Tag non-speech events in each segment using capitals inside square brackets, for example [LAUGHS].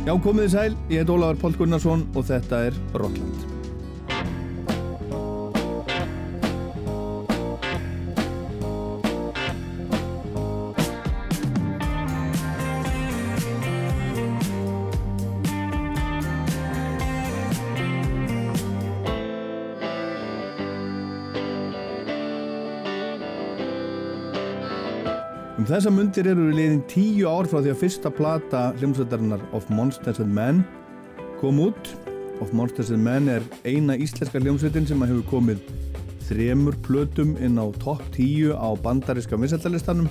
Já, komið þið sæl, ég heit Ólafur Pál Gunnarsson og þetta er Rockland. Þessa mundir eru við liðin tíu ár frá því að fyrsta plata hljómsveitarinnar Of Monsters and Men kom út. Of Monsters and Men er eina íslenska hljómsveitin sem hefur komið þremur plötum inn á topp tíu á bandariska missaldalistanum.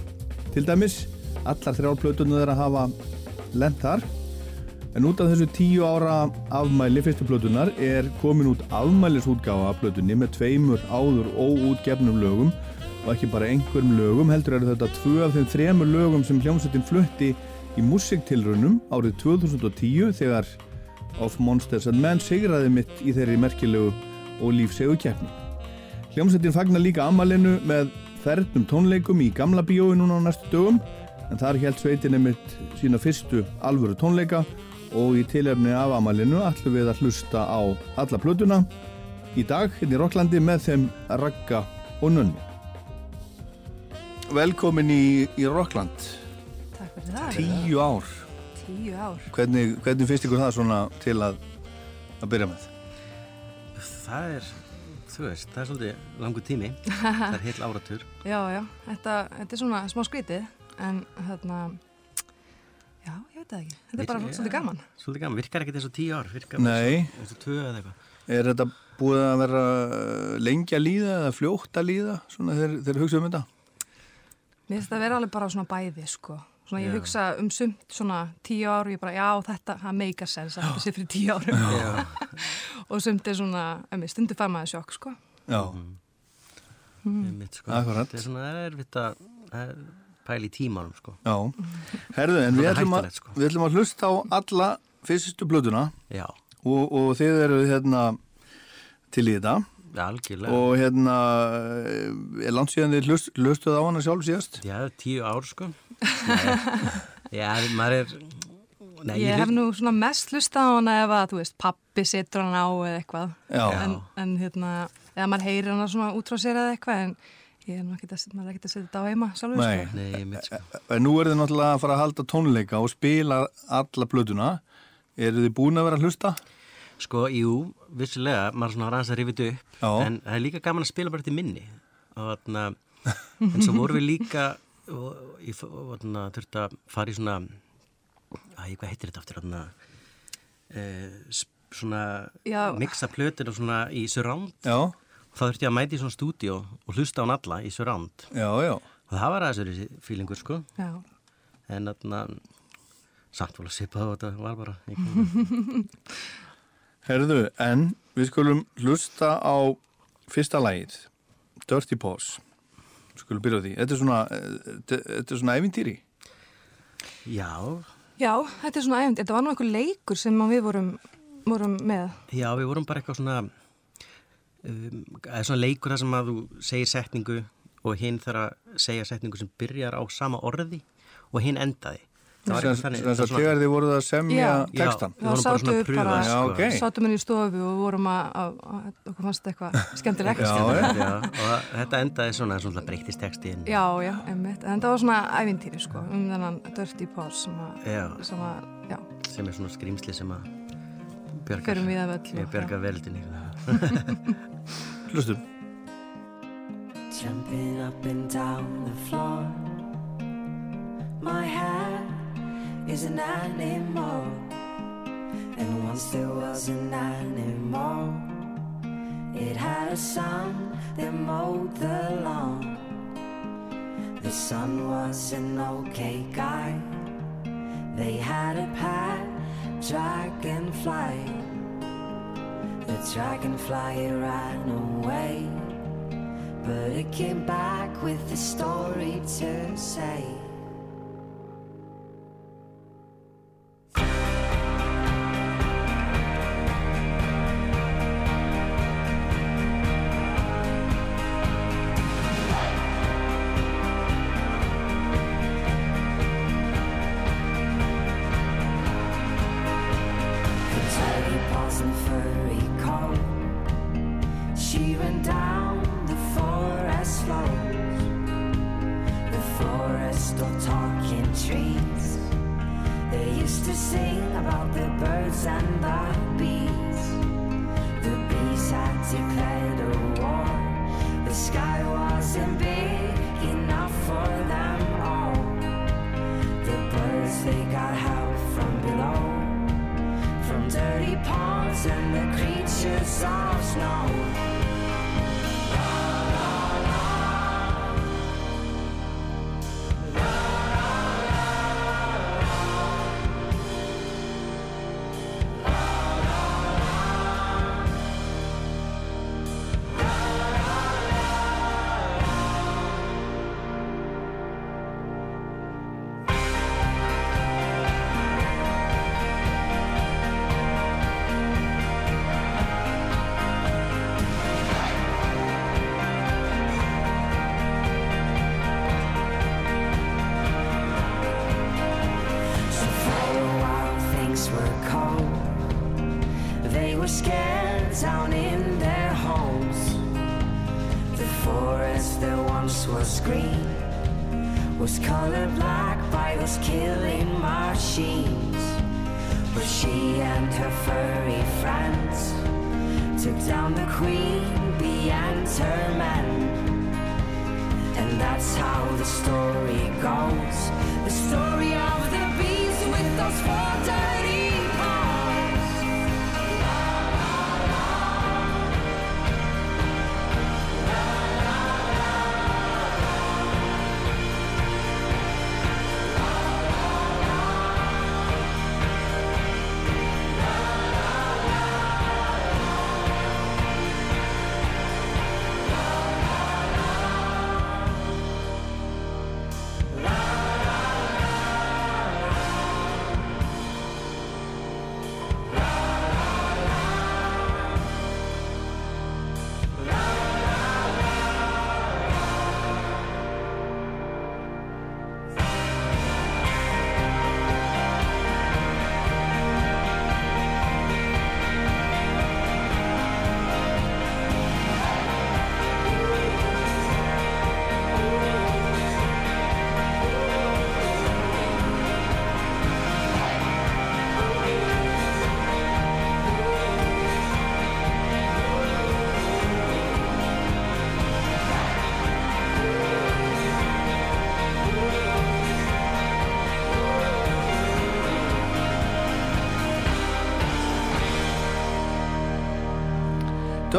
Til dæmis, allar þrjár plötunum þeirra hafa lent þar. En út af þessu tíu ára afmæli fyrstu plötunar er komin út afmælisútgáfa af plötunni með tveimur áður óútgefnum lögum og ekki bara einhverjum lögum heldur eru þetta tvö af þeim þremur lögum sem hljómsveitin flutti í músiktilrunum árið 2010 þegar Of Monsters and Men sigraði mitt í þeirri merkilegu og lífsegu keppni. Hljómsveitin fagnar líka amalinu með ferðnum tónleikum í gamla bíói núna á næstu dögum en þar held sveitinni mitt sína fyrstu alvöru tónleika og í tilefni af amalinu ætlum við að hlusta á alla plötuna í dag hérna í Rokklandi með þeim Ragga og Nunni. Velkomin í, í Rockland, Takk fyrir það. tíu ár. Tíu ár. Hvernig, hvernig finnst ykkur það svona til að, að byrja með? Það er, þú veist, það er svolítið langur tími, [LAUGHS] það er heil áratur. Já, já, þetta, þetta er svona smá skrítið, en hérna, já, ég veit það ekki. Þetta er bara Virkar- svolítið gaman. Svolítið gaman, virkar ekkert eins og tíu ár, virkar Nei. eins og tvö eða eitthvað. Er þetta búið að vera lengi að líða eða fljótt að líða svona þegar, þegar hugsa um þetta? Mér finnst það að vera alveg bara svona bæði, sko. Svona ég Já. hugsa um sumt svona tíu ár og ég bara, já, þetta, það make a sense að þetta sé fyrir tíu árum. Já. [LAUGHS] og sumt er svona, um, stundu fær maður sjokk, sko. Já, Mm. Sko. Akkurat. Það er svona, er erfitt að er pæla í tímanum, sko. já. Herðu, en við ætlum, að, sko. við ætlum að hlusta á alla fyrstu blöðuna Já, og, og þið eru hérna til í þetta algjörlega. og hérna eh, er langt síðan þið hlust, hlustuð á hana sjálf síðast? Já, tíu ár, sko. Já, maður er... Nei, Ég hef hlust- nú svona mest hlustað á hana ef að, þú veist, pappi setur hana á eða eitthvað. En, en hérna, eða maður heyrir hana svona út frá sér eða eitthvað, en ég er nú ekki að, maður er ekki að setja þetta á heima sjálfur, Nei. sko. Nei, mitt, sko. En nú er þið náttúrulega að fara að halda tónleika og spila alla blöðuna. Eru þið búin að vera að hlusta? Sko, jú, vissilega, maður svona ranns að rifið upp, Já. en það er líka gaman að spila bara til minni. Og þarna, en svo vorum við líka, og ég þurfti að fara í svona, æ, hvað heitir þetta aftur, þarna, e, svona, Já. mixa plötir og svona í surround. Já, Og þá þurfti ég að mæti í svona stúdíu og hlusta á hann alla í surround. já, já. Og það var aðeins þessi fílingur, sko. Já. En þarna, samt volið að sippa og þetta var bara, [LAUGHS] Herðu, en við skulum hlusta á fyrsta lagið, Dirty Paws. Skulum byrja því. Þetta er svona, eh, þetta er svona ævintýri. já, Já, þetta er svona æfnd, þetta var nú einhver leikur sem að við vorum, vorum með. Já, við vorum bara eitthvað svona um, svona leikur þar sem að þú segir setningu og hinn þarf að segja setningu sem byrjar á sama orði og hinn endaði Það þannig það svona- þegar þið voruð að semja Já. textan. Já, við vorum bara svona að pröfa sko. sátum henni í stofu og vorum að, að, að okkur fannst þetta eitthvað skemmtilegt. Já, Skemmtilegt, já, og þetta endaði svona svona breytist textin Já, já, einmitt. En þetta var svona ævintýri, sko, um þennan Dirty Paws sem að, að, er svona skrýmsli sem að Ég bjargar veldinni [LAUGHS] Hlustum. Jumping up and down the floor. My hair is an animal, and once there was an animal. It had a son that mowed the lawn. The son was an okay guy. They had a pet dragonfly. The dragonfly ran away. But it came back with a story to say.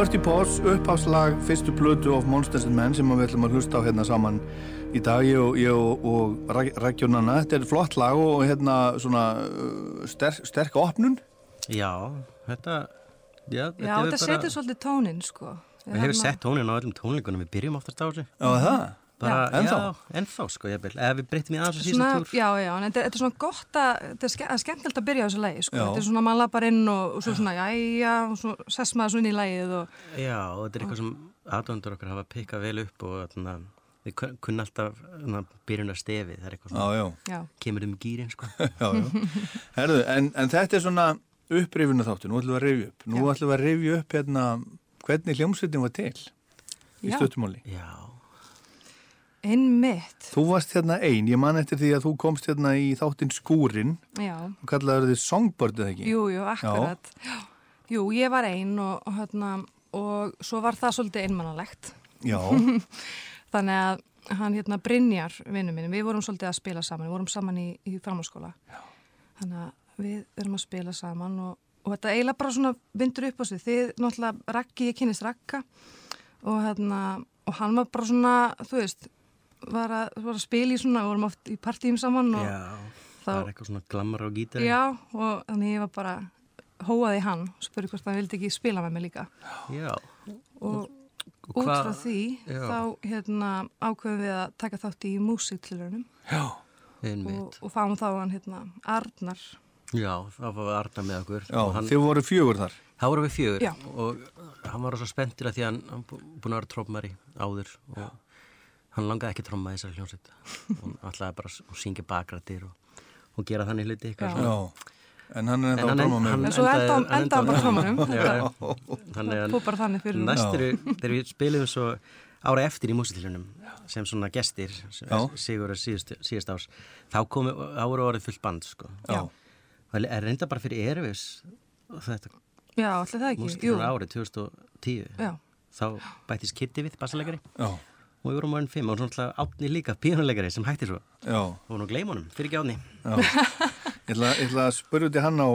Dirty Paws, uppháslag fyrstu plötu of Monsters and Men sem við ætlum að hlusta á hérna saman í dag ég og, ég og, og Rækjónanna þetta er flott lag og hérna svona uh, sterk, sterk opnun Já, þetta Já, Já, þetta setur svolítið tónin, sko. Við hefum sett tónin á öllum tónleikunum, við byrjum oftast á þessu Já, það? Bara, Já. Ennþá? Já, ennþá sko, ég vil Ef við breytum í aðeins á síðan túr já, já, en þetta, er svona gott að, þetta er ske- það er skemmtilegt að byrja á þessu lagi, sko. Já. Þetta er svona, maður lappar inn og, og svo svona, jæja, og svo sess maður svona inn í lagið og, Já, og þetta er eitthvað sem aðdóndur okkar hafa pikkað vel upp og við kun- kunna alltaf byrjun að stefið, það er eitthvað Já, svona já, já, kemur um gýrin sko [LAUGHS] já, já. Herðu, en, en þetta er svona upprifinu þáttu, nú ætlum við að rifja upp nú Já. ætlum við að rifja upp hérna hvernig hljómsveitin var til í Já. stuttumáli Já, einmitt, Þú varst hérna ein, ég man eftir því að þú komst hérna í þáttinn skúrin já, og kallaður þið songbird eða ekki? jú, jú, akkurat. Jú, ég var ein og, og hérna, og svo var það svolítið einmannalegt. Já, [LAUGHS] Þannig að hann hérna Brynjar, vinnu minn, við vorum svolítið að spila saman, við vorum saman í, í framhalskóla. Þannig að við erum að spila saman og, og þetta eiginlega bara svona vindur upp á sig. Þið náttúrulega, Raggi, ég kynist Ragga og hérna, og hann var bara svona, þú veist, var að, var að spila í svona, við vorum oft í partíum saman og já þá, það er eitthvað svona glammar á gítari já, og þannig ég var bara hóaði hann, spurði hvort hann vildi ekki spila með mig líka. Já, Og og út frá því Já. þá hérna, ákveðum við að taka þátt í músiktilurinnum já, og, einmitt. Og fáum þá hann hérna, Arnar. Já, það var Arna með okkur. Já, og hann, þið voru fjögur þar. Þá vorum við fjögur. Já. og hann var svo spenntur að því að hann, hann bú- búinn að vera trópmari áður og hann langaði ekki að tromma þessari hljómsveit. Og ætlaði bara að syngja bakrættir og, og gera þannig hluti eitthvað Já. svona. Já, en hann er En ennþá að hann- dróma með hann- en svo enda, hann enda hann [LAUGHS] Já, já. Þannig að fór bara þannig fyrir næst Já. eru, þegar við spilum svo ára eftir í músitilunum sem svona gestir sigur síðust, síðust árs þá komu, þá voru orðið fullt band sko. Já, Það er reynda bara fyrir Erfis þetta Já, allir það ekki. mústur árið 2010 Já, þá bættist Kitty við bassalegari. Já, og við vorum orðin fimm og svona alltaf átni líka pínulegari sem hætti svo. Já, og nú gleym honum, fyrir ekki átni já. Ég ætla, ég ætla að spyrja út í hann á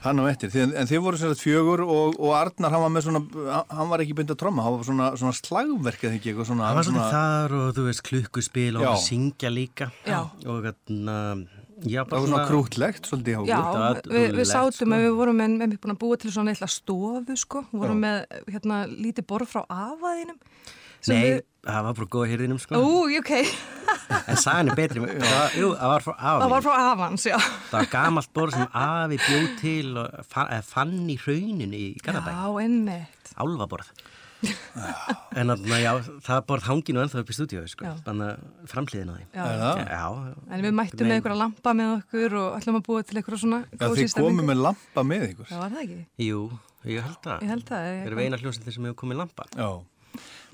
hann á eftir, Þið, en þið voru sér að fjögur og, og Arnar, hann var með svona hann var ekki bynd að tromma, hann var svona, svona slagverk eða ekki, eitthvað svona Það var svona þar og þú veist klukkuspil og að syngja líka. Já. og þarna já, það var svona krútlegt, svolítið hjá Já, við, við dúllegt, sátum sko. að við vorum með, með búin að búa til svona eitthvað stofu sko, við vorum Já. með hérna lítið borð frá afaðinum Nei, við, það var bara góða hýrðinum sko ú, ok, [LAUGHS] en sagan er betri það, var- Jú, það var frá afi það var frá afans, já Það var gamalt borð sem afi bjóð til og fann, fann í rauninu í Garðabæ Já, einmitt Álfaborð En þarna, já, það borð hangi nú ennþá upp í stúdíu sko. Já. Þannig að framhliðin á því Já. Það? Já, En við mættum með einhverja lampa með okkur og ætlum að búa til einhverja svona Já, kósí þið stemningu. komið með lampa með ykkur. Já, var það ekki? Jú, ég held það Ég held það. ég- Erum við eina hljómsættir sem hefur komið lampa Já,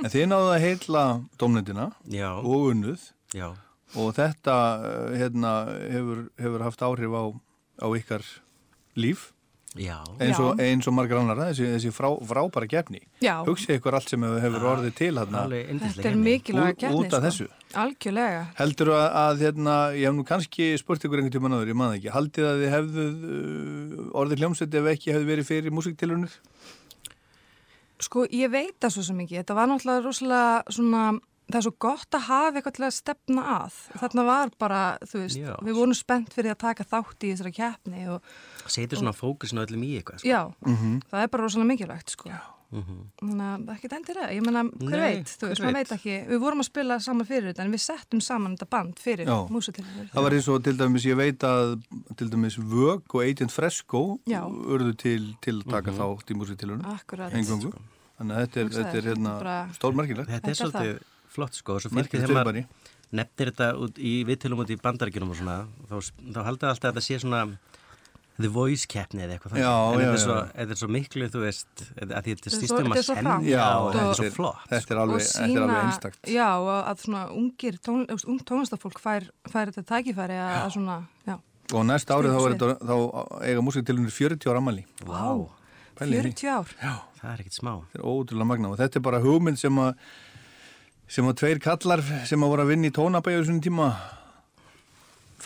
en þið náðu að heitla dómnendina Já, og unnuð. Já, og þetta eh, hérna, hefur, hefur haft áhrif á, á ykkar líf. Já. Eins og, eins og margar annara, þessi, þessi frá, frábæra gefni. Hugsið ykkur allt sem hefur orðið til hérna þetta er mikilvæga af þessu. Algjörlega. Heldur að, að hérna, ég hef nú kannski spurt ykkur einhvern tíma náður, ég maður ekki, haldið að þið hefðuð uh, orðið hljómsveit ef ekki hefði verið fyrir músiktilunir? Sko, ég veit það svo sem ekki. Þetta var náttúrulega rosalega svona, það er svo gott að hafa eitthvað til að stefna að. Þarna var bara, þú veist, Já. við vorum spennt fyrir að taka þátt í þessara keppni og Setur svona fókusinu öllum í eitthvað sko. já, Mhm. það er bara rosalega mikilvægt, sko. Mhm. Þannig að ekki endilega, ég menna, hver Nei, veit, þú hver veist, maður veit. ekki, við vorum að spila saman fyrir þetta en við settum saman þetta band fyrir Já. músitilur. Það var eins og til dæmis, ég veit að til dæmis Vög og Agent Fresco Já. urðu til, til að taka þátt í músiktilunum, Akkurat. engungu. Þannig að þetta er, þetta er hérna bara- stórmerkilegt. Þetta er svolítið flott sko nefnir þetta út í viðtölum út í bandarækjunum og svona þá, þá halda alltaf að þetta sé svona The Voice keppni eða eitthvað. Já, en já, þetta, er svo, þetta er svo miklu þú veist að því þetta er um þetta að. Já, og þetta er svo flott Þetta er alveg, þetta er alveg einstakt. já, og að svona ungir tón, ung tónlistafólk fær, fær þetta tækifæri að, að svona, já, Og næsta árið þá, þetta, þá eiga músiktilunir 40 ára í því. 40 ár Já. það er ekkit smá Þetta er ótrúlega magna og þetta er bara hugmynd sem að sem að tveir kallar sem að voru að vinna í tónabæju þessum tíma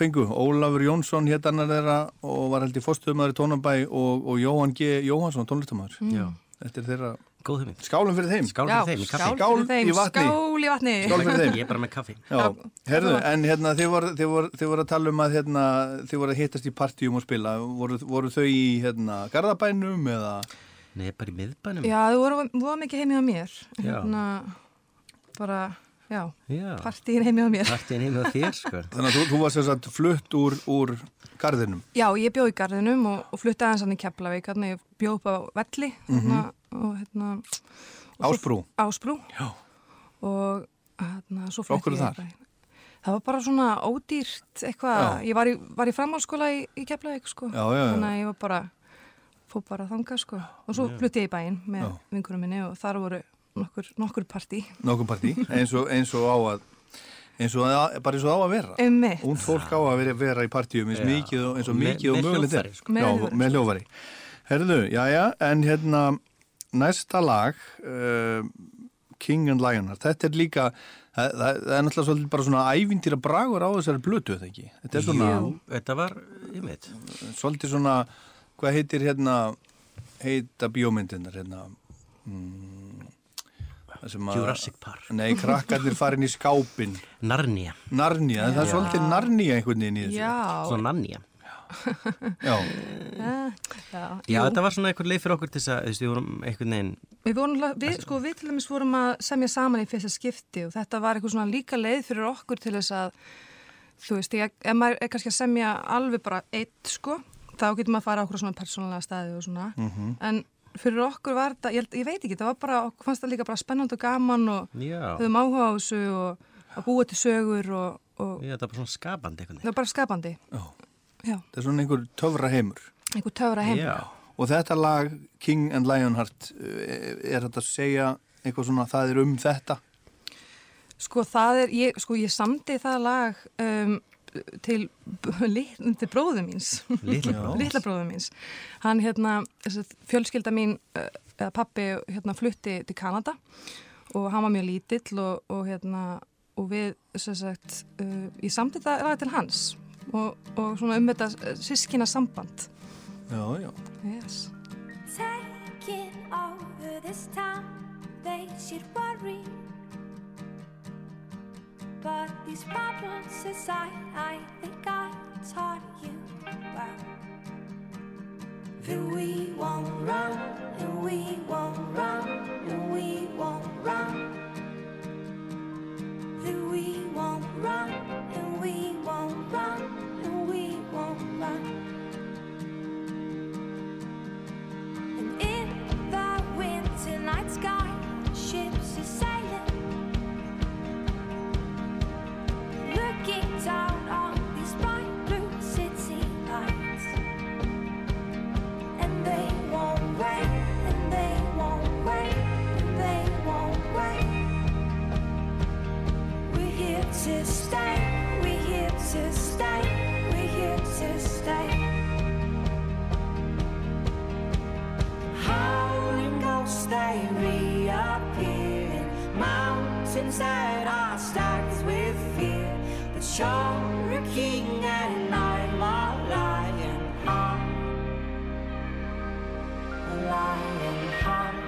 fengu. Ólafur Jónsson hétt annar þeirra og var held í fórstuðumæður í tónabæ og, og Jóhann G. Jóhansson tónlistamæður. Já, Þetta er þeirra góð hugmynd skálum fyrir þeim. Skál fyrir þeim skál fyrir þeim, í vatni. skál í vatni Skál fyrir þeim. Ég er bara með kaffi Já, herðu, en hérna þið voru, þið, voru, þið voru að tala um að hérna, þið voru að hittast í partíum og spila. Voru, voru þau í hérna, Garðabænum eða? Nei, bara í miðbænum já, þú voru, voru mikið heimið á mér Já. hérna, bara, já Já, partíin heimið á mér partíin heim með þér sko Þannig að þú, þú varst þess að flutt úr, úr garðinum. já, ég bjóð í garðinum og, og flutti aðeins hann í Keflavík hérna, ég bjóð upp á velli hérna, og hérna og svo- Mhm. Ásbrú. Ásbrú Já. og hérna, svo Frá hverju flutti ég þar? bara- það var bara svona ódýrt eitthvað, ég var í, var í framhalskóla í, í Keflavík sko Já, já, já. þannig að ég var bara fór bara þangað sko og svo flutti ég í bæinn með vinkunum minni og þar voru nokkur, nokkur partí. Nokkuð partí, eins og, eins og á að eins og að, bara eins og á að vera. Um und fólk á að vera, vera í partíum eins, mikið, og- eins og mikið og með mögulegt er. sko. Með Já, með hljófari Herðu, já, já, en hérna næsta lag uh, King and Lionheart. Þetta er líka, það, það, það er náttúrulega svolítið bara svona ævintýra bragur á þessari blötu þetta ekki, þetta er svona Jú, þetta var, ég veit svolítið svona, hvað heitir hérna heita bíómyndinar hérna? Mm, Jurassic Park. Nei, krakkarnir farin í skápin Narnia, Narnia, það er svolítið Narnia einhvern veginn í þessu. Já, svona Narnia. Já, já, Já, jú. þetta var svona einhver leið fyrir okkur til þess að, veist, við vorum einhvern veginn Við, vorum, við, sko, við til dæmis vorum að semja saman í fyrsta skipti og þetta var eitthvað svona líka leið fyrir okkur til þess að þú veist, ég, ef maður er kannski að semja alveg bara eitt, sko þá getur maður að fara á okkur svona persónulega staði og svona. Mhm. en fyrir okkur var þetta, ég, held- ég veit ekki, það var bara, okkur fannst það líka bara spennand og gaman og höfum áhuga á þessu og að búa til sögur og, og já þetta var bara svona skapandi einhvern það var bara skapandi. Já, já, það er svona einhver töfra heimur. Einhver töfra heim Já, Og þetta lag King and Lionheart eh, er þetta að segja eitthvað svona það er um þetta? Sko það er, ég, sko ég samdi það lag um, til, til, til bróðu míns Litla bróðu míns hann hérna, fjölskylda mín uh, eða pappi hérna flutti til Kanada og hann var mjög lítill og, og hérna og við sem sagt uh, ég samti þetta ræði til hans og, og svona um þetta sískina samband Já, já. yes. Taking over this town, they should worry. But these problems aside, I think I taught you well. That we won't run, and we won't run, and we won't run. That we won't run, and we won't run, and we won't run. And in the winter night sky, ships are sailing, to stay, we're here to stay, we're here to stay. Howling ghosts, they reappear in mountains that are stacked with fear. But you're king and I'm a lion heart. A lion heart.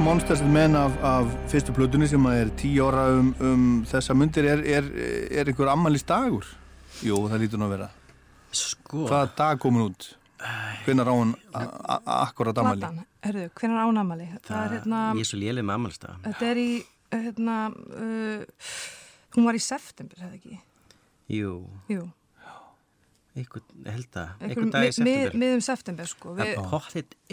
Monsters and Men af, af fyrstu plötunni sem að er tíu ára um, um þessa myndir er, er, er einhver ammalist dagur? Jú, það lítur nú að vera. Sko, Hvaða dag komin út? A- a- akkurat ammali? Platan, herðu, hvernig er ánamali? Það er hérna, ég er svo léleg með ammælstað. þetta er í, hérna, uh, hún var í september, hefði ekki? Jú, Jú, einhvern, ég held að, Einhver dag í september. miðum september sko. Það Við, er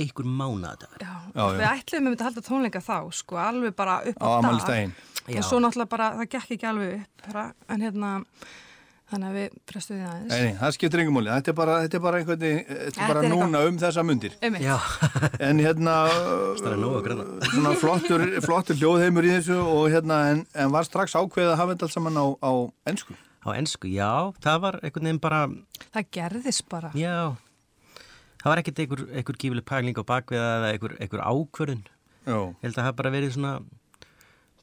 einhver mánaðadagur. já, Já, já. við ætlum að halda tónleika þá sko, alveg bara upp á á, dag amalistægin Já. en svo náttúrulega bara, það gekk ekki alveg upp bara, en hérna þannig að við prestuðum því aðeins Nei, nei, það skiptir engum múli, þetta er bara, þetta er bara einhvern veginn, þetta er Þetta bara er núna um þessa mundir. Já, [LAUGHS] En hérna, það græna. svona flottur, flottur hljóðheimur í þessu og hérna, en, en var strax ákveðið að hafa þetta allt saman á, á ennsku. Á ennsku, já, það var einhvern veginn bara, það gerðist bara já, það var ekkert einhver, einhver gífileg pæling á bakviða eða einhver, einhver ákvörðun. Já, Ég held að það hafi bara verið svona,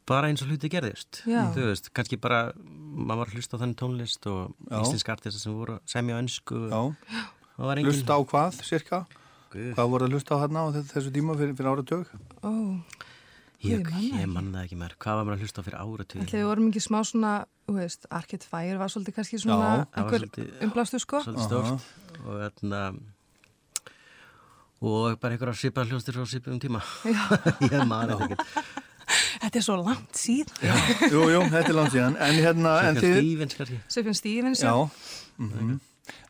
bara eins og hluti gerðist. Já. Þú veist, kannski bara, maður var að hlusta á þannig tónlist og artista sem voru að semja á ennsku. já, engin... hlusta á hvað, cirka? Guð. Hvað voru að hlusta á hérna á þe- þessu tíma fyrir, fyrir áratug? Ó, Ég, Ég ég man það ekki meir. Hvað var maður að hlusta á fyrir ætli við vorum ekki smá svona þú veist, Arcade Fire var svolítið kannski svona Já, einhver umblástu sko Svolítið stórt. Og þarna... Og bara einhverja svipaða hljóstir frá svipum tíma. Já. [LAUGHS] ég man þetta ekkert. þetta er svo langt síðan Jú, jú, þetta er langt síðan, en hérna, en þið, Stevens kannski. Svipin Stevens já, mm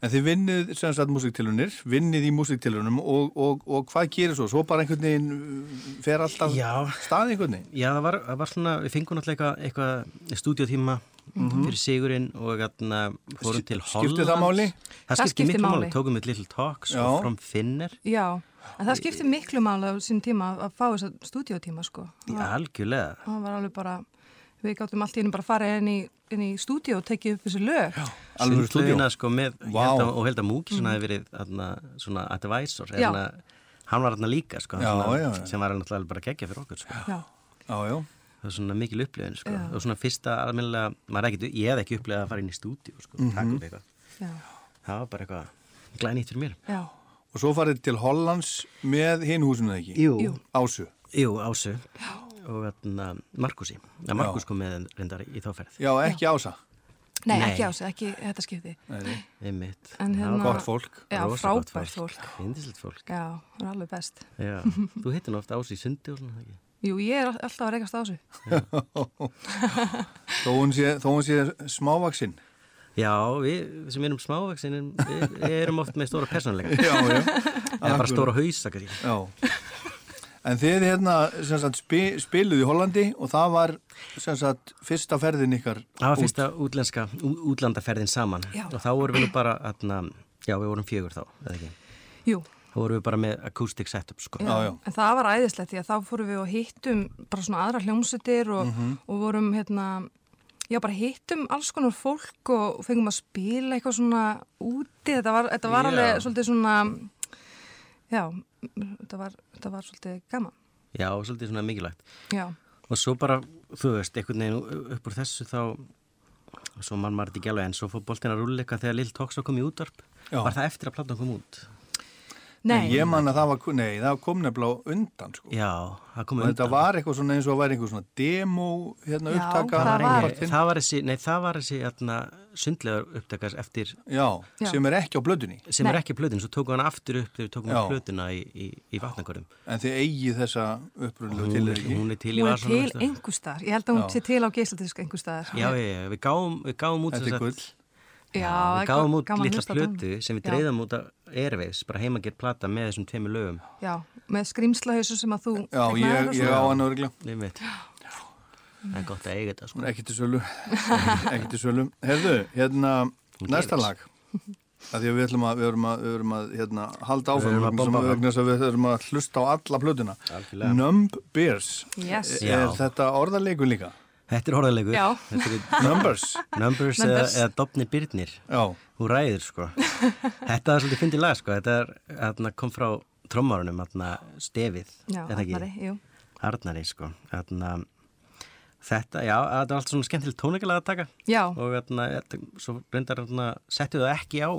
en þið vinnið sem sagt músiktilunir, vinnið í músiktilunum og, og, og hvað gerir svo? Svo bara einhvern veginn uh, fer alltaf Já. stað einhvern veginn? Já, það var, það var svona, við fengum náttúrulega eitthvað, eitthvað stúdíotíma fyrir Sigurinn og þarna fórum til Holland. Skiptir það máli? Það Það skipti skiptir miklu máli. máli. Tókum við Little Talks Já. og From Finner. já, en það skipti miklu máli á sín tíma að fá þess að stúdíotíma sko Já, algjörlega. það var alveg bara við gáttum allt í henni bara að fara inn í, inn í stúdíu og tekið upp þessi lög já, Alveg? Sundlaugina, sko með, wow. held að, og held að Múki svona hefði verið þarna, svona advisor. Já. Hérna, hann var þarna líka, sko, Já, svona, já, já. sem var náttúrulega bara geggja fyrir okkur, sko. já, Já, já. Það var svona mikil upplifin, sko. Já. Og svona fyrsta er ekkit, ég hef ekki upplifað að fara inn í stúdíu, sko, mm taka upp eitthvað. já, Það var bara eitthvað glænýtt fyrir mér. já, Og svo farið til Hollands með hinn húsinu ekki? Jú. Jú. Ásu. Jú, Ásu og þarna Markusi. Já, Markus kom með reyndar í þáferð. Já, ekki Ása. nei, Nei. ekki á sig, ekki þetta skipti. Einmitt. Það hérna- Gott fólk. já, frábært fólk Indislegt fólk. já, það er alveg best Já. [LAUGHS] Þú hittir nú oft Ásu í sundi og svona, ekki? jú, ég er all- alltaf að reykast á sig Þó hún sé, þó hún sé smávaksinn. Já, við sem erum smávaksin, við, við erum oft með stóra persónleika. [LAUGHS] Já, já. Eða bara stóra hausa, kannski. Já. En þið hérna, sem sagt, spi, spiluð í Hollandi og það var, sem sagt, fyrsta ferðin ykkar Það var út. fyrsta útlenska, útlandaferðin saman. Já. Og þá vorum við nú bara, atna, já, við vorum fjögur þá, eða ekki? jú, Þá vorum við bara með acoustic setup, sko. Já, já. en það var æðislegt því að þá fórum við og hittum bara svona aðra hljómsutir og, Mhm. og vorum hérna já, bara hittum alls konar fólk og fengum að spila eitthvað svona úti, þetta var, þetta var alveg svolítið svona já, þetta var, þetta var svolítið gaman, Já, svolítið svona mikilvægt. já, Og svo bara, þú veist, einhvern veginn upp úr þessu þá, svo mann maður þetta ekki alveg, en svo fór boltin að rúlla eitthvað þegar Lill Talks kom í útvarp. Já. Var það eftir að platan kom út? Nei, nei, ég man að það var, nei, það kom nefnilega á undan, sko. Já, það kom Og þetta var eitthvað svona eins og að væri einhver svona demo, hérna, Já, upptaka. það Það var- var, það var þessi, nei, það var þessi atna, sundlegar upptakars eftir, Já, Já. sem er ekki á blöðunni. sem Nei. er ekki plötin, svo tóku hann aftur upp þegar við tókum Já. upp plötuna í, í, í vatnakörðum. En þið eigið þessa upprunlegu Hún, til þeir ekki. hún er til í hún er til veistu. einhver staðar, ég held að hún Já. sé til á geisladisk einhver staðar Já, já, við gáum, við gáum út er við er litla plötu sem við Já. dreifðum út af Airwaves, bara heimagerð plata með þessum tveimur lögum. Já, með skrimslahausu sem að þú Já, ég, ég á hann örgla. Nei, veit. Það er gott að eiga þetta, sko. Er ekki til sölu. [LAUGHS] ekki til sölu. Herðu, hérna, Hún næsta lag. Það því að við ætlum að, við erum að, við erum að hérna, halda Við áfram erum að bomba áfram. vegna þess að við erum að hlusta á alla plötuna. Algjörlega. Numb Bears. Yes. Já. Er þetta orðarleikur líka? Þetta er orðalegur. Já. Þetta er [LAUGHS] Numbers. Numbers eða, eða Dopni Byrnir. Já. Hún ræður, sko. [LAUGHS] Þetta er svolítið fyndið lag, sko. Þetta er, hérna, kom frá trommárunum, hérna, stefið. Já, er það ekki? Arnari, jú. Arnari, sko. Hérna, þetta, já, þetta er allt svona skemmtilegt tónleikalega að taka. Já, Og hérna, þetta, svo reyndar, hérna, settu það ekki á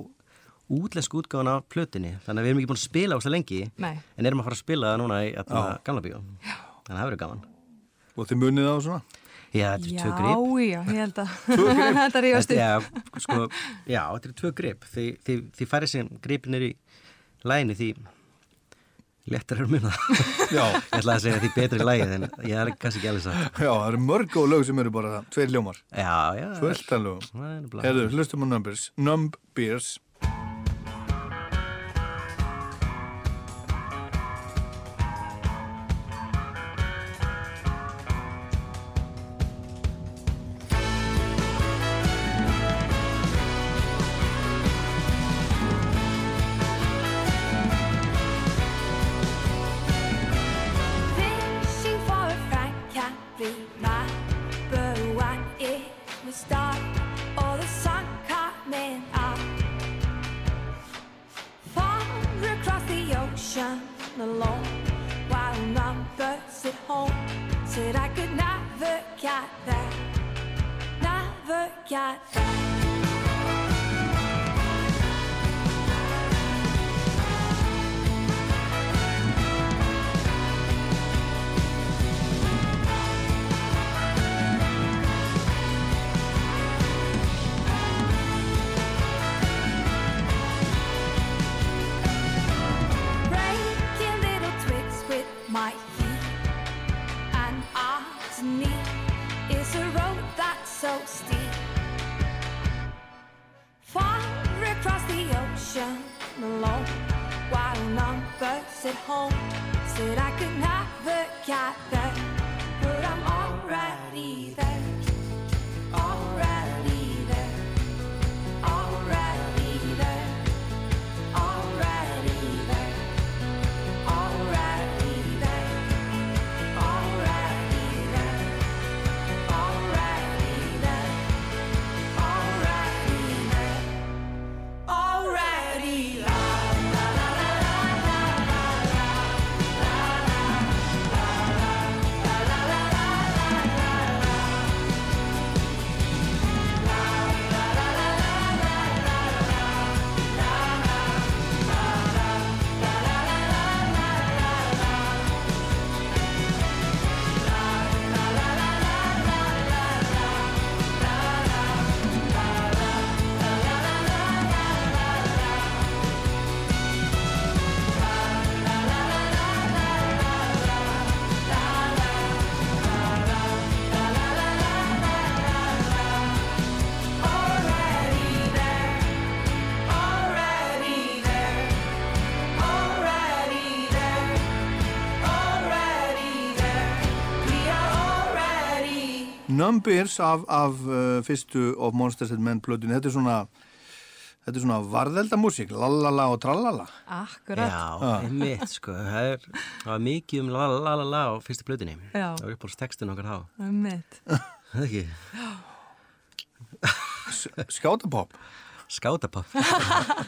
útlensku útgáðan af plötinni. Þannig að við erum ekki búin að spila á þess að lengi. nei. En erum að fara að spila það núna í hérna, Já. gamla bíó. Þannig að það verður gaman. Og þið munið á svona? Já, þetta er Já, tvö grip. já, ég held að [LAUGHS] þetta er upp. já, sko, já, þetta eru tvö grip. Þið, þið, þið farið sem gripinir í læginu því léttar eru muna. Já. [LAUGHS] Ég ætla að segja því betri lægið en ég er kannski ekki alveg satt. Já, það eru mörg góð lög sem eru bara tveir ljómar. Já, já. Er nefnilega- Herðu, hlustum á Numbers. Numb Bears. Numbers af, af uh, fyrstu of Monsters and Men plötun þetta er svona þetta er svona varðeldamúsík lalala og tralala Akkurat. Já, einmitt sko, það er, það var mikið um la la la la á fyrstu blöðinni. Já. Það var upp á textun okkar þá. Einmitt. Það er ekki, skátapop skátapapp.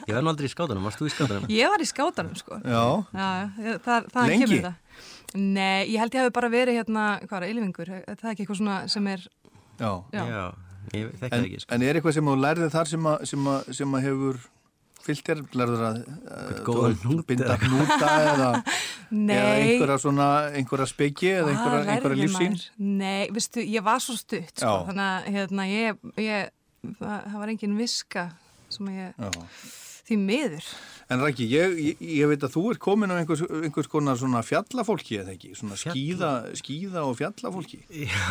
Ég var nú aldrei í skátanum, varst þú í skátanum? Ég var í skátanum sko. já, Já, ég- það, það Lengi? kemur það. Nei, ég held ég hafi bara verið hérna, hvað er, ylfingur, það er ekki eitthvað svona sem er, já. já, Já, ég þekki En, það ekki sko. en er eitthvað sem þú lærið þar sem að, sem að, sem að hefur fyllt þér, lærður að uh, binda hnúta eða, [LAUGHS] eða einhverja svona einhverja speki eða einhverja, Hvað einhverja maður? Nei, veistu, ég var svo stutt, sko, þannig að hérna, ég, ég, það, það var engin viska sem ég, Já. því miður. En Rækki, ég, ég, ég veit að þú ert komin á einhvers, einhvers konar svona fjallafólki eða ekki, svona skíða, skíða og fjallafólki? Já,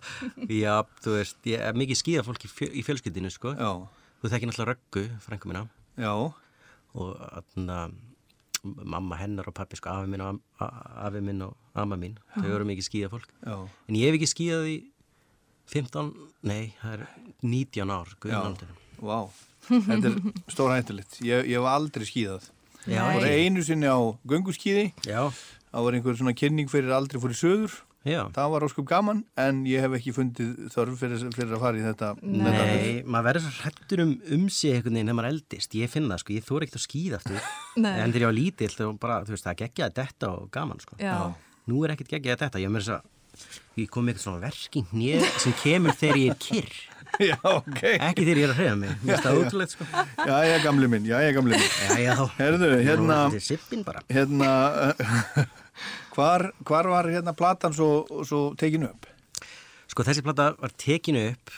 [LAUGHS] já, þú veist, ég er mikið skíða fólk í, fjö, í fjölskyldinu sko. Já, Þú þekki náttúrulega Röggu, frængu mína. já, og atna, mamma hennar og pappi sko, afi minn og, afi minn og amma mín þau eru mikið skíða fólk já, en ég hef ekki skíðað í 15, nei, það er 19 ár já, guðnaldur vá Þetta er stóra hættulegt, ég, ég hef aldrei skíðað. Já, Það var ekki. einu sinni á gönguskíði. Já, Það var einhver svona kynning fyrir aldrei fór í söður. Já. Það var óskup gaman en ég hef ekki fundið þörf fyrir, fyrir að fara í þetta þetta- Nei, maður verður svo hrættur um um sig einhvern veginn þegar maður eldist, ég finna það sko, ég þóra ekkert að skýða aftur. [LAUGHS] Nei. en þegar ég var lítill þá bara, þú veist, það geggjaði þetta og gaman sko. Já. Nú er ekkert geggjaði þetta, ég er ég kom með eitthvað svona verking sem kemur þegar ég er kyrr [LAUGHS] Já, ok. Ekki þegar ég er að hreyða mig, mér það ótrúlegt sko. Já, ég gamli minn, já, ég gamli minn. Já, já, Herðu, hérna er Hérna [LAUGHS] hvar, hvar var hérna platan svo, svo tekinu upp? Sko þessi plata var tekinu upp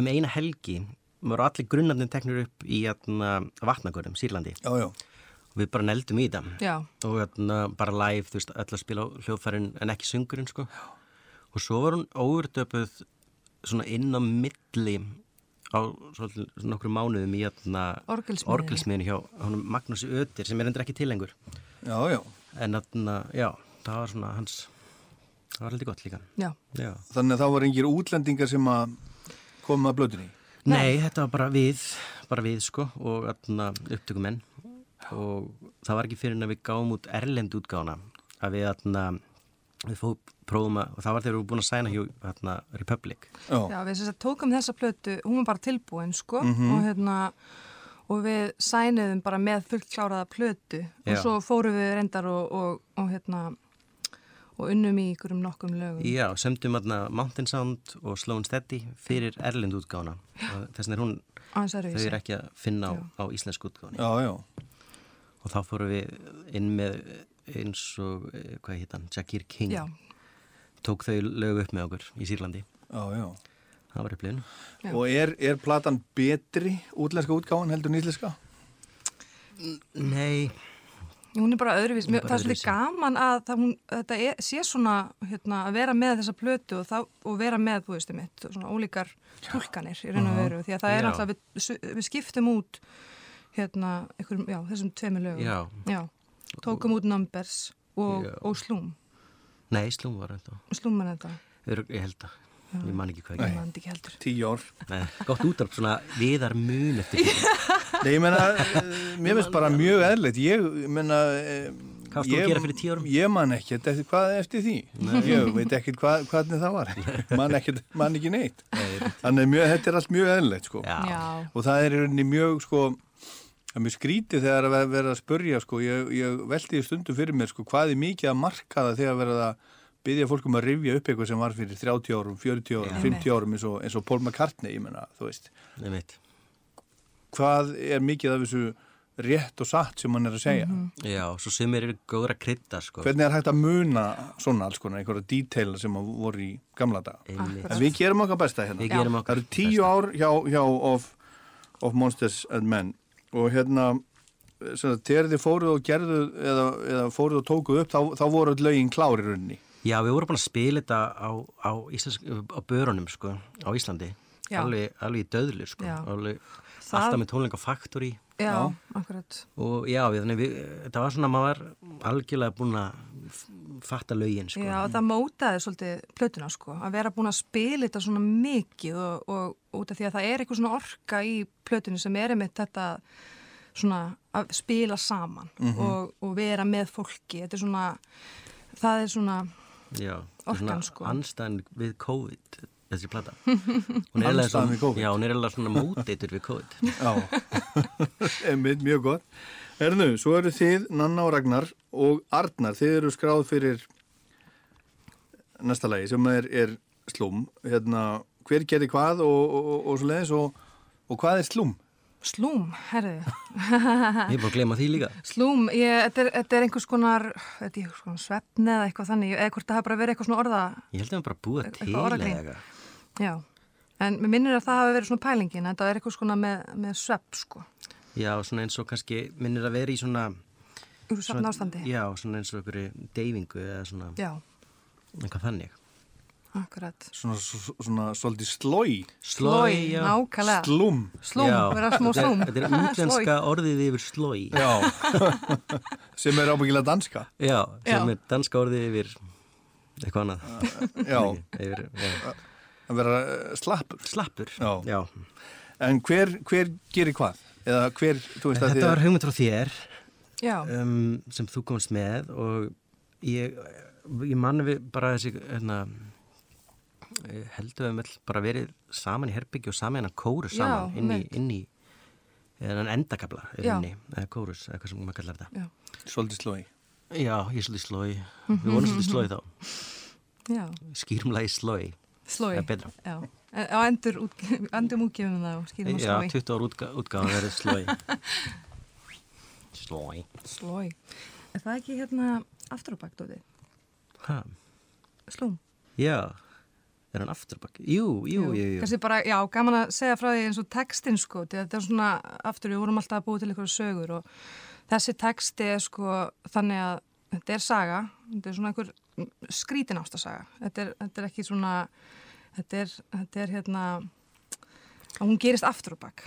um eina helgi. Voru allir grunnarnir teknur upp í hérna, vatnagörðum, Sýrlandi. Já, já, og við bara neldum í þetta. Já, og hérna, bara live, þú veist, öll að spila hljóðfærin en ekki sungurinn, sko. Og svo var hún óverdöpuð svona inn á milli á nokkru mánuðum í hérna, orgelsmiðinu hjá honum Magnúsi Ötir sem er endur ekki til lengur. Já, já. En hérna, já, það var svona hans það var heldur gott líka. Já, já. Þannig að það voru engir útlendingar sem að koma að blöðunni Nei, þetta var bara við, bara við sko og atna, upptökumenn. Og það var ekki fyrir en að við gáum út erlend útgána að við, atna, við fó, prófum að, og það var þegar við vorum búin að sæna hjá atna, Republic. Já, já, við að tókum þessa plötu, hún var bara tilbúin, sko, og hérna, og við sæniðum bara með fullt kláraða plötu. Og Já. svo fórum við reyndar og, og, og hérna og unnum í ykkurum nokkum lögum. Já, sömdum aðna Mountain Sound og Slow and Steady fyrir Erlend útgána og þess vegna er hún, þau eru ekki að finna á, á íslensku útgáni Já, já. og þá fórum við inn með eins og, eh, hvað heit hann, Jakir King Já, tók þau lög upp með okkur í Sýrlandi Já, já. það var upplifun Já. Og er, er platan betri útlenska útgáfan heldur en íslenska? Nei, hún er bara öðruvís. Er það er svolítið gaman að það, hún, þetta er, sé svona hérna, að vera með þessa plötu og, það, og vera með, þú veist, mitt, svona ólíkar tólkanir í raun og veru. Því að það er alltaf, við, við skiptum út hérna, einhverjum, já, þessum tveimur lögum. já, Já, tókum út Numbers og, Já. og Slúm. nei, Slum var þetta Slúm er þetta. Ég held að, ég man ekki hvað Ég ekki man þetta ekki heldur. Tíu ár. Nei, gott útarp svona viðar mun eftir því [LAUGHS] Nei, ég menna, [LAUGHS] mér finnst bara mjög eðlilegt. Ég, ég menna... Hvað varst þú að gera fyrir tíu árum? Ég man ekkert eftir hvað eftir því. Ég veit ekkert hvað, hvernig það var. [LAUGHS] Man, ekkert, man ekki neitt. Þannig mjög, þetta er allt mjög eðlilegt, sko. Já, Já, Og það er mjög, sko, það er mjög skrítið þegar að ver- verða að spurja, sko. Ég, ég veldi í stundum fyrir mér, sko, hvað er mikið að marka það þegar verða að byggja fólkum að rifja upp eitthvað sem var fyrir 30 árum, 40 árum, Já. 50 árum eins og, eins og Paul McCartney, ég menna, þú veist. Hvað er mikið af þessu rétt og satt sem hann er að segja? Já, svo sumir eru góður að krydda sko Hvernig er hægt að muna svona alls konar, einhverja detaila sem að voru í gamla daga? Einmitt. En við gerum okkar besta hérna. Við gerum Það okkar eru tíu ár hjá, hjá of, of Monsters and Men og hérna sem sagt, þegar þið fóruð og gerðu eða, eða fóruð og tókuð upp þá, þá voru öll lögin klár í rauninni. Já, við vorum búin að spila þetta á, á, íslensk, á börunum sko, á Íslandi. Alveg, alveg í döðlu sko. Alveg, Það- alltaf með tónleika Factory já, Já. akkurat. og já, þannig við, þetta var svona maður var algjörlega búin að fatta lögin sko Já, það mótaði svolítið plötuna sko, að vera búin að spila þetta svona mikið og, og út af því að það er eitthvað svona orka í plötunni sem er einmitt þetta svona að spila saman og, og vera með fólki, þetta er svona, það er svona, Já, Orkan, svona sko. anstæðan við COVID þessi plata [LAUGHS] Hún er Andstæðan svona- er móteitur við COVID Já, [LAUGHS] [LAUGHS] einmitt mjög gott. Hernu, svo eru þið, Nanna og Ragnar og Arnar, þið eru skráð fyrir næsta lagi sem er, er slum. Hérna, hver gerði hvað og, og, og, og svo leiðis og, og hvað er slum? slúm, herðu, Ég er bara að glema því líka slúm, ég, þetta, er, þetta er einhvers konar, þetta er einhvers konar svefni eða eitthvað þannig, eða hvort það hafa bara verið eitthvað svona orða, Ég held að við bara búið til eða eitthvað. Já, en mér minnir að það hafi verið svona pælingin, þetta er eitthvað svona með, með svepp sko, Já, svona eins og kannski minnir að vera í svona úr svefn ástandi, Já, svona eins og einhverju deyfingu eða svona já, eitthvað þannig akkurat. Svona, svona, svona svolítið slói, Slói, já nákvæmlega. slum. Slúm, Já, vera er- slúm. Þetta er [LAUGHS] útlenska orðið yfir slói Já, [LAUGHS] sem er ábyggilega danska. Já, sem Já. er danska orðið yfir eitthvað annað Já, yfir, já. Að vera eh, slappur. Slappur Já. Já. En hver, hver gerir hvað? Eða hver, þú veist að Þetta var hugmynd frá þér Já, um, sem þú komst með og ég, ég manni við bara þessi hérna, eh, heldur við með bara verið saman í herbyggju og saman kórus Já, saman inn í, inn í eða endakabla í Já. rauninni, eða kórus, eða hvað sem maður kallar þetta já, Svolítið slói. Já, ég er svolítið slói við vorum svolítið slói þá, já, skýrumlagi slói slói. Já, á endur, út, [LAUGHS] endur útgefum það og skýrum að Já, slói. 20 ára útga, útgáðan verið slói [LAUGHS] Slói Slói. Er það ekki hérna aftur á bakdóti? Ha, Slúm. Já, er hann afturbakk? Jú, jú, jú, jú. Kannski bara, já, gaman að segja frá því eins og textin sko, því þetta er svona, aftur við vorum alltaf að búa til einhverju sögur og þessi texti er sko þannig að þetta er saga, þetta er svona einhver skrítin ástasaga, þetta er, þetta er ekki svona, þetta er, þetta er hérna, að hún gerist aftur á bakk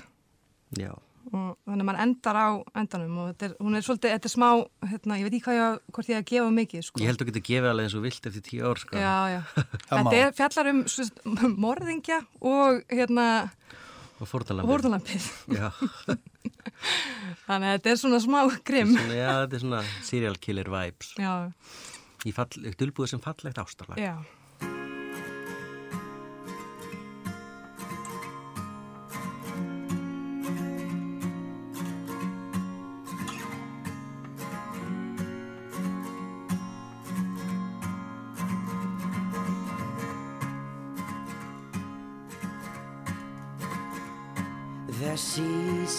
Já, og þannig að mann endar á endanum og þetta er, hún er svolítið, þetta er smá, hérna, ég veit ekki hvað ég, á- hvort ég að gefa mikið sko. ég held að þú getur gefið alveg eins og vilt eftir tíu ár sko. Já, já. [LAUGHS] Þetta er fjallar um morðingja og hérna Og. Já, [LAUGHS] Þannig að þetta er svona smá grimm. svona, já, þetta er svona serial killer vibes Já, Í dulbúið sem fallegt ástarlag já.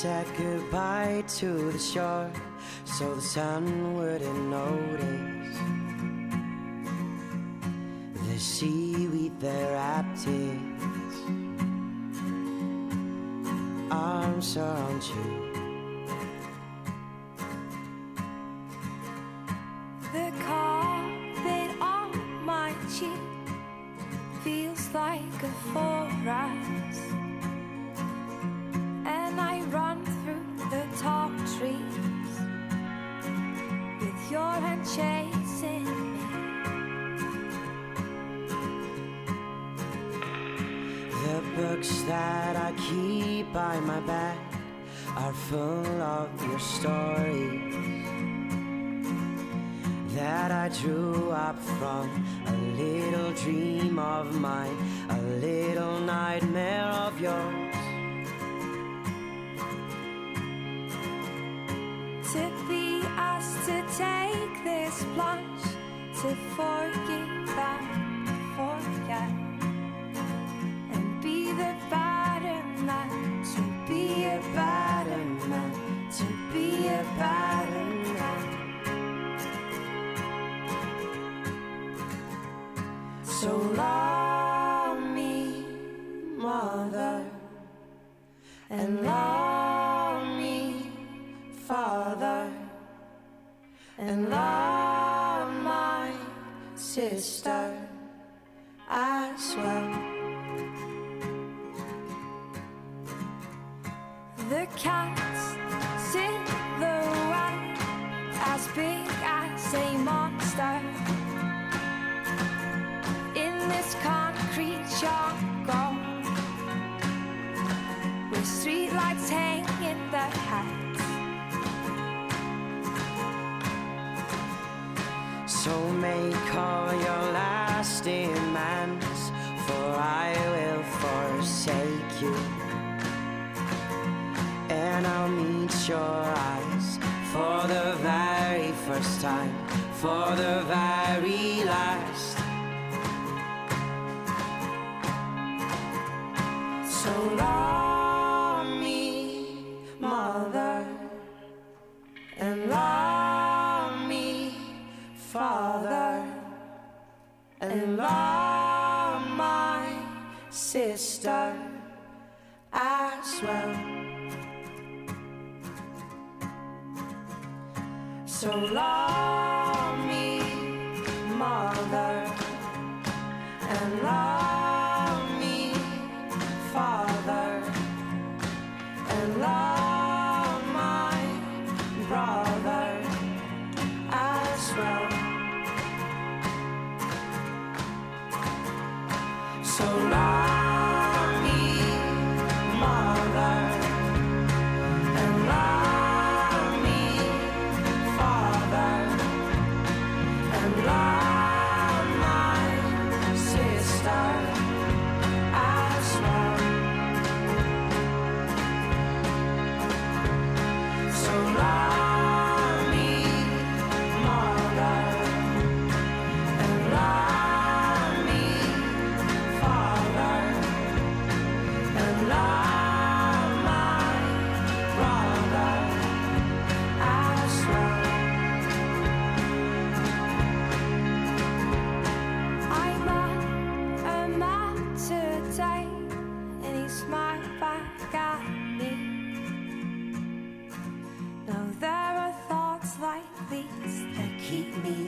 Said goodbye to the shore so the sun wouldn't notice. The seaweed there wrapped its arms around you. The carpet on my cheek feels like a forest. Chasing me. The books that I keep by my bed are full of your stories that I drew up from a little dream of mine, a little nightmare of yours. To forgive and forget, and be the better man, to be a better man, to be a better man. So love me, mother, and love me, father, and love as well. The cat's sit silhouette as big as a monster in this concrete jungle with streetlights hanging the hats. So make all your last demands, for I will forsake you. And I'll meet your eyes for the very first time, for the very last. So love sister as well. So love me, mother, and love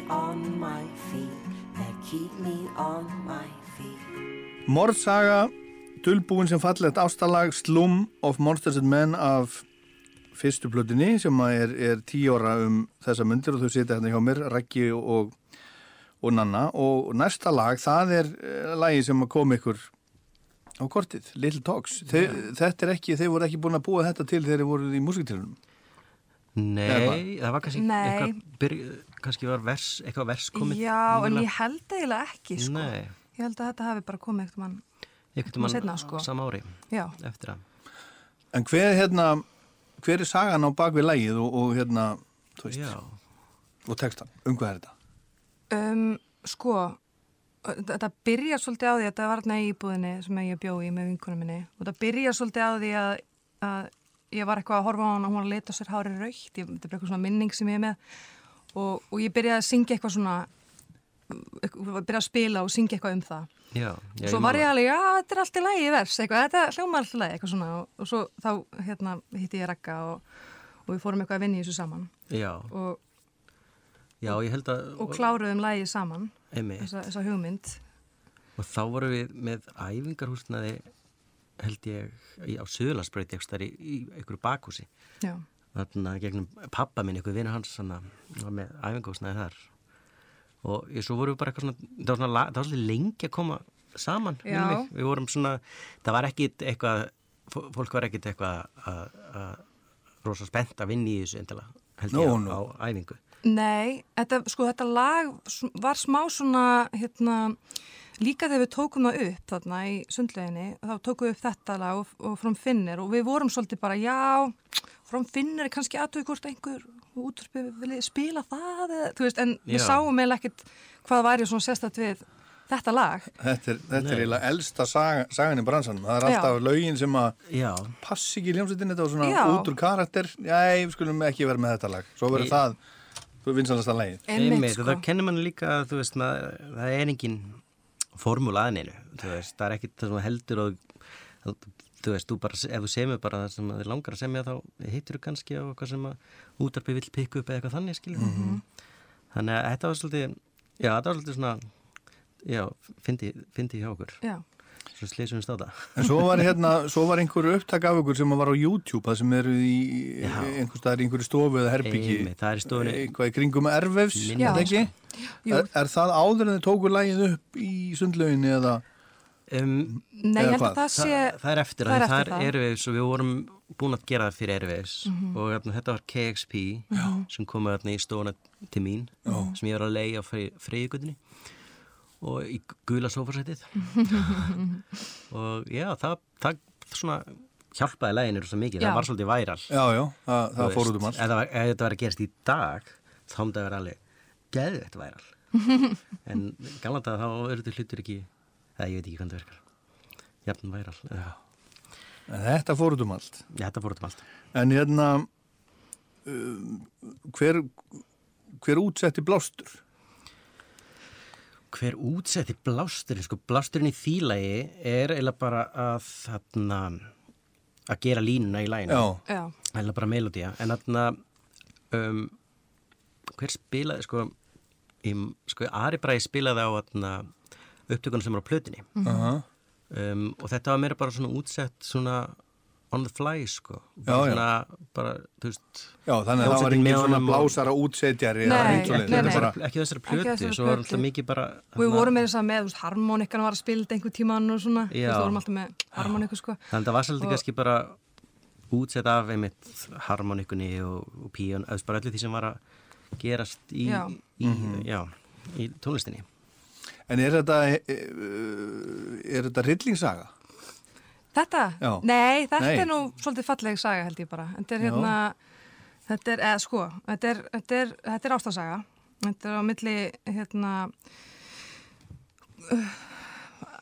on my feet, that keep me on my feet. Morðsaga, dulbúin sem fallegt ástalag Slum of Monsters and Men af fyrstu plötunni sem er, er tíu ára um þessa myndir og þau sitja hérna hjá mér, Raggi og, og Nanna. Og næsta lag, það er uh, lagi sem kom ykkur á kortið, Little Talks. Þe, þetta er ekki, þeir voru ekki búin að búa þetta til þegar þeir voru í músiktilunum Nei, það var kannski Nei. eitthvað, byrj, kannski var vers, eitthvað vers komið Já, en nýlega. ég held eiginlega ekki, sko. Nei, Ég held að þetta hafi bara komið eitthvað mann, einhvern mann Seinna, sko. sama ári já. eftir að En hver, hérna, hver er sagan á bakvið lagið og, og hérna, þú veist, Já, og textan, um hvað er þetta? Um, sko, þetta byrja svolítið á því að þetta var í íbúðinni sem ég bjó í með vinkunum minni og þetta byrja svolítið á því að að ég var eitthvað að horfa á hana og hún var að leta sér hári raukt, þetta er bara eitthvað svona minning sem ég er með og, og ég byrjaði að syngja eitthvað svona eitthvað, byrjaði að spila og syngja eitthvað um það. Já, já, svo man var ég alveg, já, þetta er allt í lagi vers, eitthvað, þetta hljómar allt í lagi, eitthvað svona. Og, og svo þá, hérna, hitti ég Ragga og, og við fórum eitthvað að vinna í þessu saman. Já, og, já, ég held að og kláruðum lagið saman, þessa, þessa hugmynd. Og þá vorum við með æfingarhúsnaði held ég á þar í, í einhverju bakhúsi. Já, þarna gegnum pappa minn, einhver vinur hans svona, var með æfingarhúsnaði þar. Og ég, svo vorum við bara eitthvað svona það var svona, það var svolítið lengi að koma saman við vorum svona, það var ekkit eitthvað fó- fólk var ekkit eitthvað að- að rosa spennt að vinna í þessu endilega held ég nú. á æfingu. Nei, þetta, sko, þetta lag var smá svona, hérna, líka þegar við tókum það upp þarna í sundleginni, þá tókum við upp þetta lag og, og From Finnir og við vorum svolítið bara, já, From Finnir er kannski aðtöku hvort einhver útvarpi vilja spila það, eða, þú veist, en við Já. sáum eða ekkert hvað væri svona sérstætt við þetta lag. Þetta er, þetta er eiginlega elsta saga, sagan í bransanum. Það er Já. alltaf lögin sem að Já, passi ekki í hljómsveitin, þetta var svona Já. út úr karakter. Já, við skulum ekki vera með þetta lag. Svo verður það, þú vinsalast að lagið. Einmitt, og það kennir mann líka að þú veist, maður, það er engin formúla aðeinu, þú veist, það er ekkit það sem heldur og þú, þú veist, þú bara, ef þú semur bara það sem þið langar að semja þá hittir þú kannski á eitthvað sem að útarpi vill pikka upp eða eitthvað þannig, skiljum Mhm. þannig að þetta var svolítið já, þetta var svolítið svona já, fyndi, fyndi hjá okkur. Já, svo slýsum við státa En svo var hérna, svo var einhverju upptak af ykkur sem var á YouTube, það sem eru í Já. einhver einhverju stofu eða herbyggi. Einmitt, það er í. Eitthvað kringum Minni er það Já. ekki? Jú. Er, er það áður en þið tóku lagið upp í sundlauginni eða? um, nei, Eða ég held hvað? að það sé, það, það er eftir það er að það eftir er það. Airwaves og við vorum búin að gera það fyrir Airwaves og hérna, þetta var KXP sem komið hérna í stofuna til mín sem ég var að leiða á freyðigutinni og í gula sofasætið [LAUGHS] og já, það, það svona hjálpaði læginir svo mikið, Já. það var svolítið væral Já, já, það, það fór út um allt. ef, þetta var að gerast í dag þá myndi það vera alveg geðveitt væral [LAUGHS] en gamla dag þá eru þetta hlutur ekki eða ég veit ekki hvernig það virkar jafn væral já, En þetta fór út um allt. Já, þetta fór út um allt En hérna, um, hver, hver útsetti blástur? Hver útsetti blásturinn sko, blásturinn í þýlægi er eiginlega bara að þarna að gera línuna í læginu eiginlega bara melodía en þarna um, hver spilaði sko, í, sko Ari Bræði spilaði á þarna upptökunum sem eru á plötinni aha. um, og þetta var meira bara svona útsett svona on the fly sko Já, já. bara, þú veist já, þannig að það var engin svona blásara útsetjari eða Nei, nei, Þetta er nei. bara, ekki þessari þessari svo var alltaf mikið bara við vorum með þess að með, harmonikkan var að spila einhver tíman og svona, við vorum alltaf með harmoniku, sko. Þannig að það var svolítið kannski bara útsett af einmitt harmonikunni og, og píun, eða bara öllu því sem var að gerast í, Já. í, já, í tónlistinni. en er þetta, e, e, er þetta hryllingssaga? Þetta? Já. Nei, þetta Nei. er nú svolítið falleg saga held ég bara. Þetta er Já. hérna, þetta er, eða sko, þetta er, þetta er, þetta er ástasaga. Þetta er á milli, hérna, uh,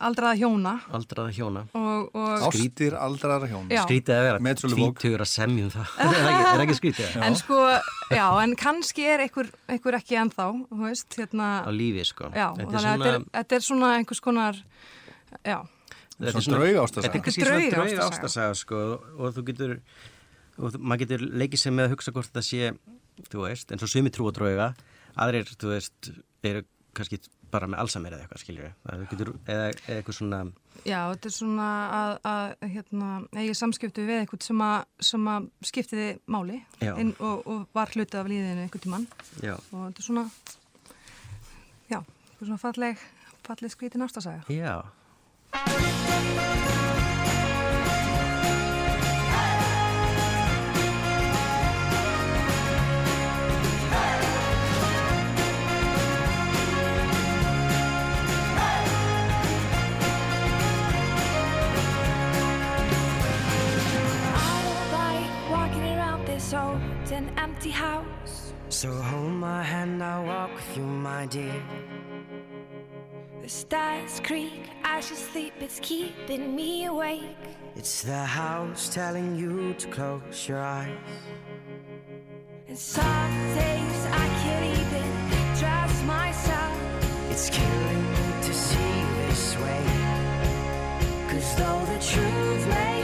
aldraða hjóna Aldraða hjóna. og, og Skrítir aldrara hjón. Já. Skrítið að vera tvítugur að semjum það. [LAUGHS] er, það ekki, er ekki skrítið? [LAUGHS] en sko, já, en kannski er einhver, einhver ekki ennþá, þú veist, hérna, Á lífi, sko. já, Þetta er þannig að þetta er, þetta er svona einhvers konar, já, þetta er Svona draugaástasaga. Þetta er kannski Drauga svona drauga ástasaga, sko, og þú getur, og maður getur leikið sem með að hugsa hvort það sé, þú veist, eins og sumi trú og drauga, aðrir, þú veist, eru kannski bara með Alzheimer eða eitthvað, skiljur við, getur, eða, eða eitthvað svona, Já, þetta er svona að, að hérna, eigi samskiptu við eitthvað sem að, sem að skiptiði máli inn, og, og var hluti af líðinu einhvern tímann já, og þetta er svona, já, þetta er svona falleg, falleg skrítin ástasaga. já. Empty house. So hold my hand, I'll walk with you, my dear. The stars creak, as you sleep, it's keeping me awake. It's the house telling you to close your eyes. And some days I can't even trust myself. It's killing me to see this way. Cause though the truth may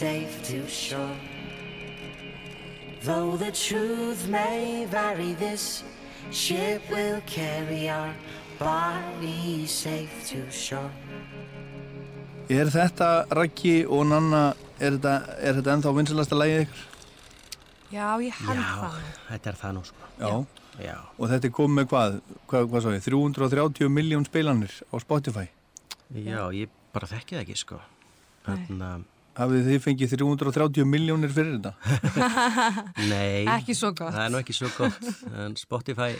safe to shore. Though the truth may vary, this ship will carry our bodies safe to shore. Er þetta Raggi og Nanna, er þetta, er þetta ennþá vinsalasta lægið ykkur? Já, ég held Já, það. þetta er það nú sko. Já. Já. Og þetta er komið með hvað, hvað, hvað svo ég, 330 miljón spilanir á Spotify. Já, ég bara þekki það ekki sko. Þannig að, Hafið þið fengið 330 miljónir fyrir þetta? [LAUGHS] nei. Ekki svo gott. Það er nú ekki svo gott. En Spotify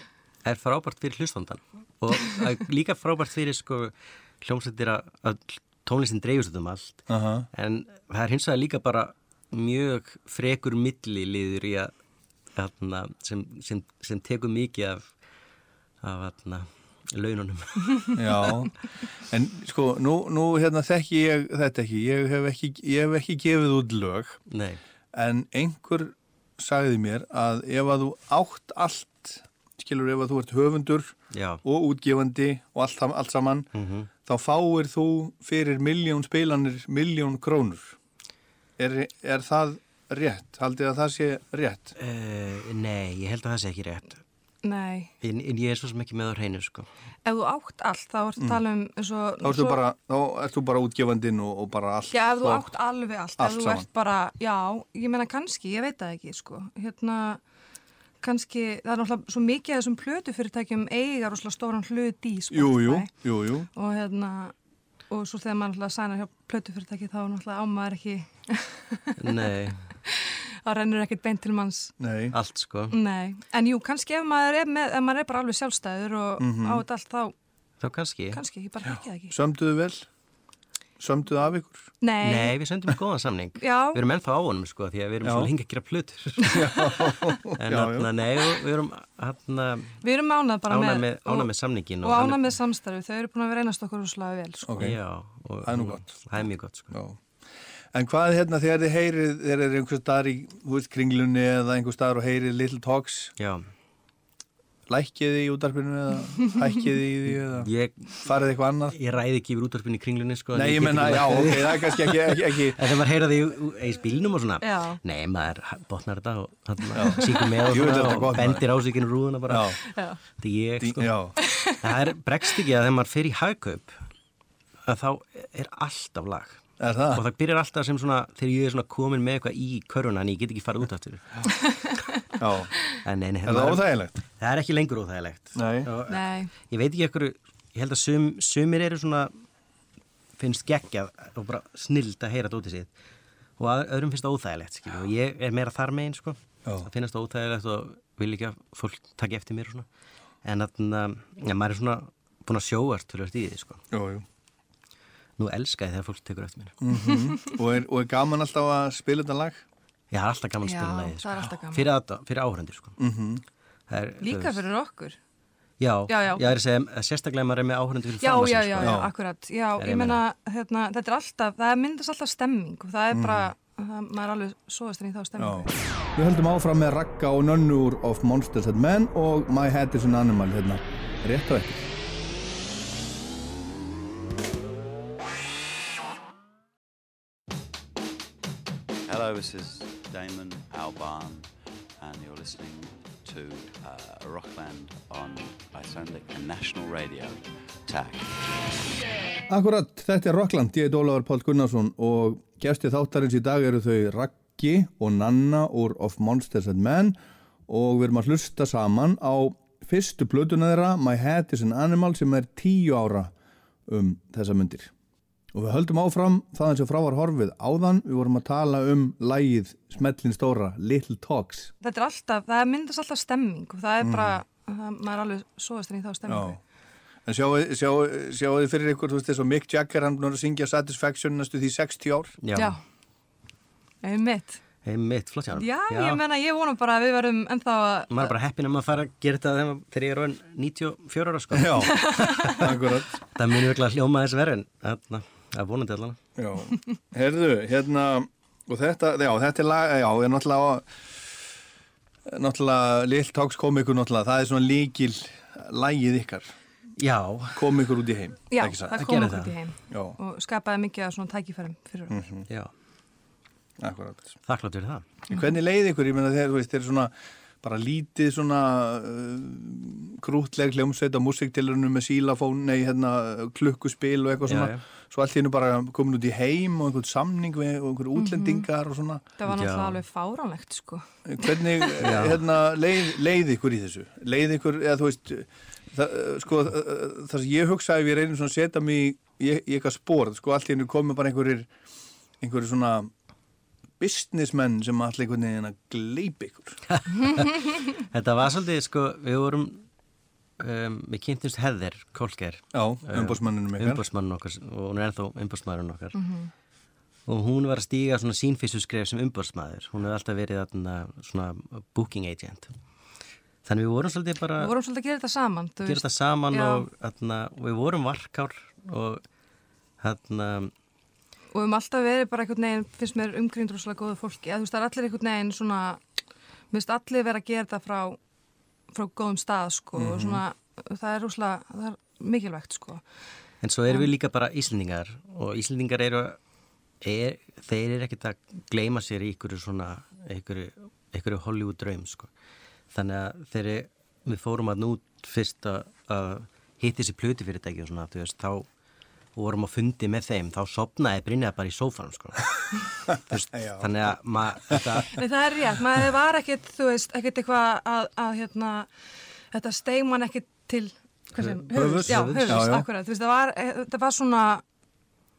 er frábært fyrir hlustandan. Og er líka frábært fyrir sko hljómsveitir að, tónlistin dreifust um allt. Aha. En það er hins vegar líka bara mjög frekur milli liður í að sem, sem, sem tekur mikið af, af þarna, laununum. [LAUGHS] Já, en sko, nú, nú hérna þekki ég þetta ekki. Ég hef ekki, ég hef ekki gefið út lög, Nei, en einhver sagði mér að ef að þú átt allt, skilur ef að þú ert höfundur já. og útgefandi og allt, allt saman, Mm þá fáir þú fyrir miljón spilanir miljón krónur. Er, er það rétt? Haldið að það sé rétt? Uh, nei, ég held að það sé ekki rétt. Nei. En, en ég er svo sem ekki með á hreinu, sko. Ef þú átt allt, þá ertu að tala um og... Þá ertu bara, þú bara útgefandinn og, og bara allt. Já, ef þú átt alveg allt, allt ef þú saman. ert bara, já, ég meina kannski, ég veit það ekki, sko, hérna, kannski, það er náttúrulega svo mikið af þessum plötufyrirtækjum eiga rosalega stóran hlut í Spotify Jú, jú, jú, jú. og hérna, og svo þegar maður náttúrulega sænar hjá plötufyrirtæki þá náttúrulega ámaður ekki, Nei, [LAUGHS] [LAUGHS] þá rennur ekkert beint til manns. Nei, allt sko. Nei, en jú, kannski ef maður er, með, ef maður er bara alveg sjálfstæður og á þetta allt þá, Þá kannski. kannski, ég bara ekki það ekki. sömduðu vel? Sömduðu af ykkur? Nei, Nei, við sendum góðan samning. Já. Við erum ennþá á honum sko, því að við erum Já. svo lengi að gera plötur. [LAUGHS] [LAUGHS] en nei, og við erum hérna við erum ánað bara ánað með, ánað með samningin. og ánað með samstarfi, þau eru búin að vera einast okkur úrslega vel, sko. Ok, Já, og, Það er nú gott. Það er mjög gott sko. já. En hvað hérna þegar þið heyrið, þegar þið er einhver staðar í þú veist, kringlunni eða einhver staðar og heyrið Little Talks, Já, lækkið þið í útarpinu eða hækkið þið í því eða ég, farið eitthvað annað? ég ræði ekki yfir útvarpinu í kringlunni sko. Nei, ég menna, já, ok, það er kannski ekki, ekki, ekki En þegar maður heyra því í spílnum og svona Já. Nei, maður botnar þetta og síkur með og, og gott, bendir á sig inn í rúðuna bara. Já. Þetta er ég sko. já, Það er bregst ekki að þegar maður fer í hagkaup að þá er alltaf lag er og það? það byrjar alltaf sem svona þegar ég er svona komin með eitthvað í köruna en ég get ekki farið út aftur. Já, [LAUGHS] en nei, nei, er það óþægilegt? það er ekki lengur óþægilegt. Nei, Og, Nei, ég veit ekki ekkur ég held að sum, sumir eru svona finnst geggjað og bara snild að heyra dótið sitt. Og að, öðrum finnst það óþægilegt og ég er meira þar megin sko. Það finnst það óþægilegt og vil ekki að fólk taka eftir mér og svona. En þarna, ja, maður er svona búin að sjóast í því sko. Jú, jú nú elska ég þegar fólk tekur eftir mér Mhm. og, er, og er gaman alltaf að spila þetta lag? ég har alltaf gaman að Já, spila lagið það sko. er fyrir, fyrir áhrendir sko Mm Það er, þú líka veist- fyrir okkur. já, Já, já. ég er að segja að sérstaklega maður er með áhrendir fyrir Já, fram að já, já, sko. já, Já. akkurat. Já, er ég ég meina, hérna, þetta er alltaf, það myndast alltaf stemming og það er Mhm. bara, það, maður er alveg svoðast í þá stemmingu. Við höldum áfram með Ragga og Nönnur of Monsters and Men og My Head is an Animal hérna, rétt á eftir Hello, this is Damon Albarn, and you're listening to uh, Rockland on Icelandic and National Radio. Takk. Akkurat, þetta er Rockland, ég er Ólafur Páll Gunnarsson og gæsti þáttarins í dag eru þau Raggi og Nanna úr Of Monsters and Men og við erum að hlusta saman á fyrstu plötuna þeirra My Head is an Animal sem er tíu ára um þessa myndir. Og við höldum áfram þaðan sem frá var horfið áðan, við vorum að tala um lægið Smellin Stóra, Little Talks. Þetta er alltaf, það myndast alltaf stemming og það er Mhm. bara, það, maður er alveg svoðast í þá stemmingu. En sjáu, sjáu, sjáu þið fyrir ykkur, þú veist, þess að Mick Jagger, hann búin að syngja Satisfaction næstu því 60 ár. já, Já, einmitt. einmitt, flott hjá hann Já, ég menna, ég vona bara að við verum ennþá að, maður er bara heppin að maður fara að gera þetta þegar- ég er orðin 94 ára sko Já, [LAUGHS] akkurat. það munir virkilega hljóma þess verið en þarna, það er vonandi allan Já, herðu, hérna, og þetta, já, þetta er lag, já, er náttúrulega, náttúrulega, Little Talks komikur náttúrulega, það er svona líkil lægið ykkar, já, komikur út í heim, já, það Það kom gerir okkur það. til heim Já, og skapaði mikið af svona tækifærum fyrir okkur. Mhm. já, akkurat. þakklátt fyrir það. Hvernig leið ykkur, ég meina þeir, þú veist, þeir eru svona bara lítið svona uh, krútleg hljómsveit á músiktilurinu með sílafón, nei, hérna, klukkuspil og eitthvað Já, svona, já. svo allt hennu bara komin út í heim og einhvern samning við og einhver útlendingar og svona. Það var náttúrulega Já. alveg fáránlegt, sko. Hvernig [LAUGHS] hérna, leið, leið ykkur í þessu? Leið ykkur, eða þú veist, það, sko, það sem ég hugsaði, ef ég reynir svona að setja mig í, í, í eitthvað spór, sko, allt hennu komið bara einhverjir, einhverjir svona businessmenn sem allir einhvern veginn að gleipa ykkur. [LAUGHS] þetta var svolítið sko, við vorum um, við kynntumst Heather Kolker. Já, umbósmanninu ykkar. umbósmannin okkar og hún er ennþá umbósmaðurinn okkar. Og hún var að stíga svona sínfyrstu skref sem umbósmaður hún hefði alltaf verið þarna, svona booking agent. Þannig við vorum svolítið bara Við vorum svolítið að gera þetta saman, þú gera þetta saman og, þarna, og við vorum varkár og þarna og höfum alltaf verið bara einhvern veginn, finnst mér umgríndur og svolítið góðu fólki, að þú veist, það er allir einhvern veginn svona, mér finnst allir vera að gera þetta frá, frá góðum stað, sko, og svona, það er rúslega, það er mikilvægt, sko. En svo erum við líka bara Íslendingar og Íslendingar eru, er, þeir eru ekkert að gleyma sér í ykkur svona, ykkur, ykkur Hollywood draum, sko. Þannig að þegar við fórum að nút fyrst að, að hitti þessi plöti fyrirtæki og svona, þú veist, þá vorum að fundi með þeim, þá sopnaði Brynja bara í sófanum, sko. [LAUGHS] Þú veist, Já. þannig að maður, þetta, Nei, það er rétt, maður var ekkert, þú veist, ekkert eitthvað að, að hérna, þetta steig mann ekkert til, hvað sem, Höfuðs. já, Höfuðs, höfus, já, já. akkurat, þú veist, það var, eh, það var svona,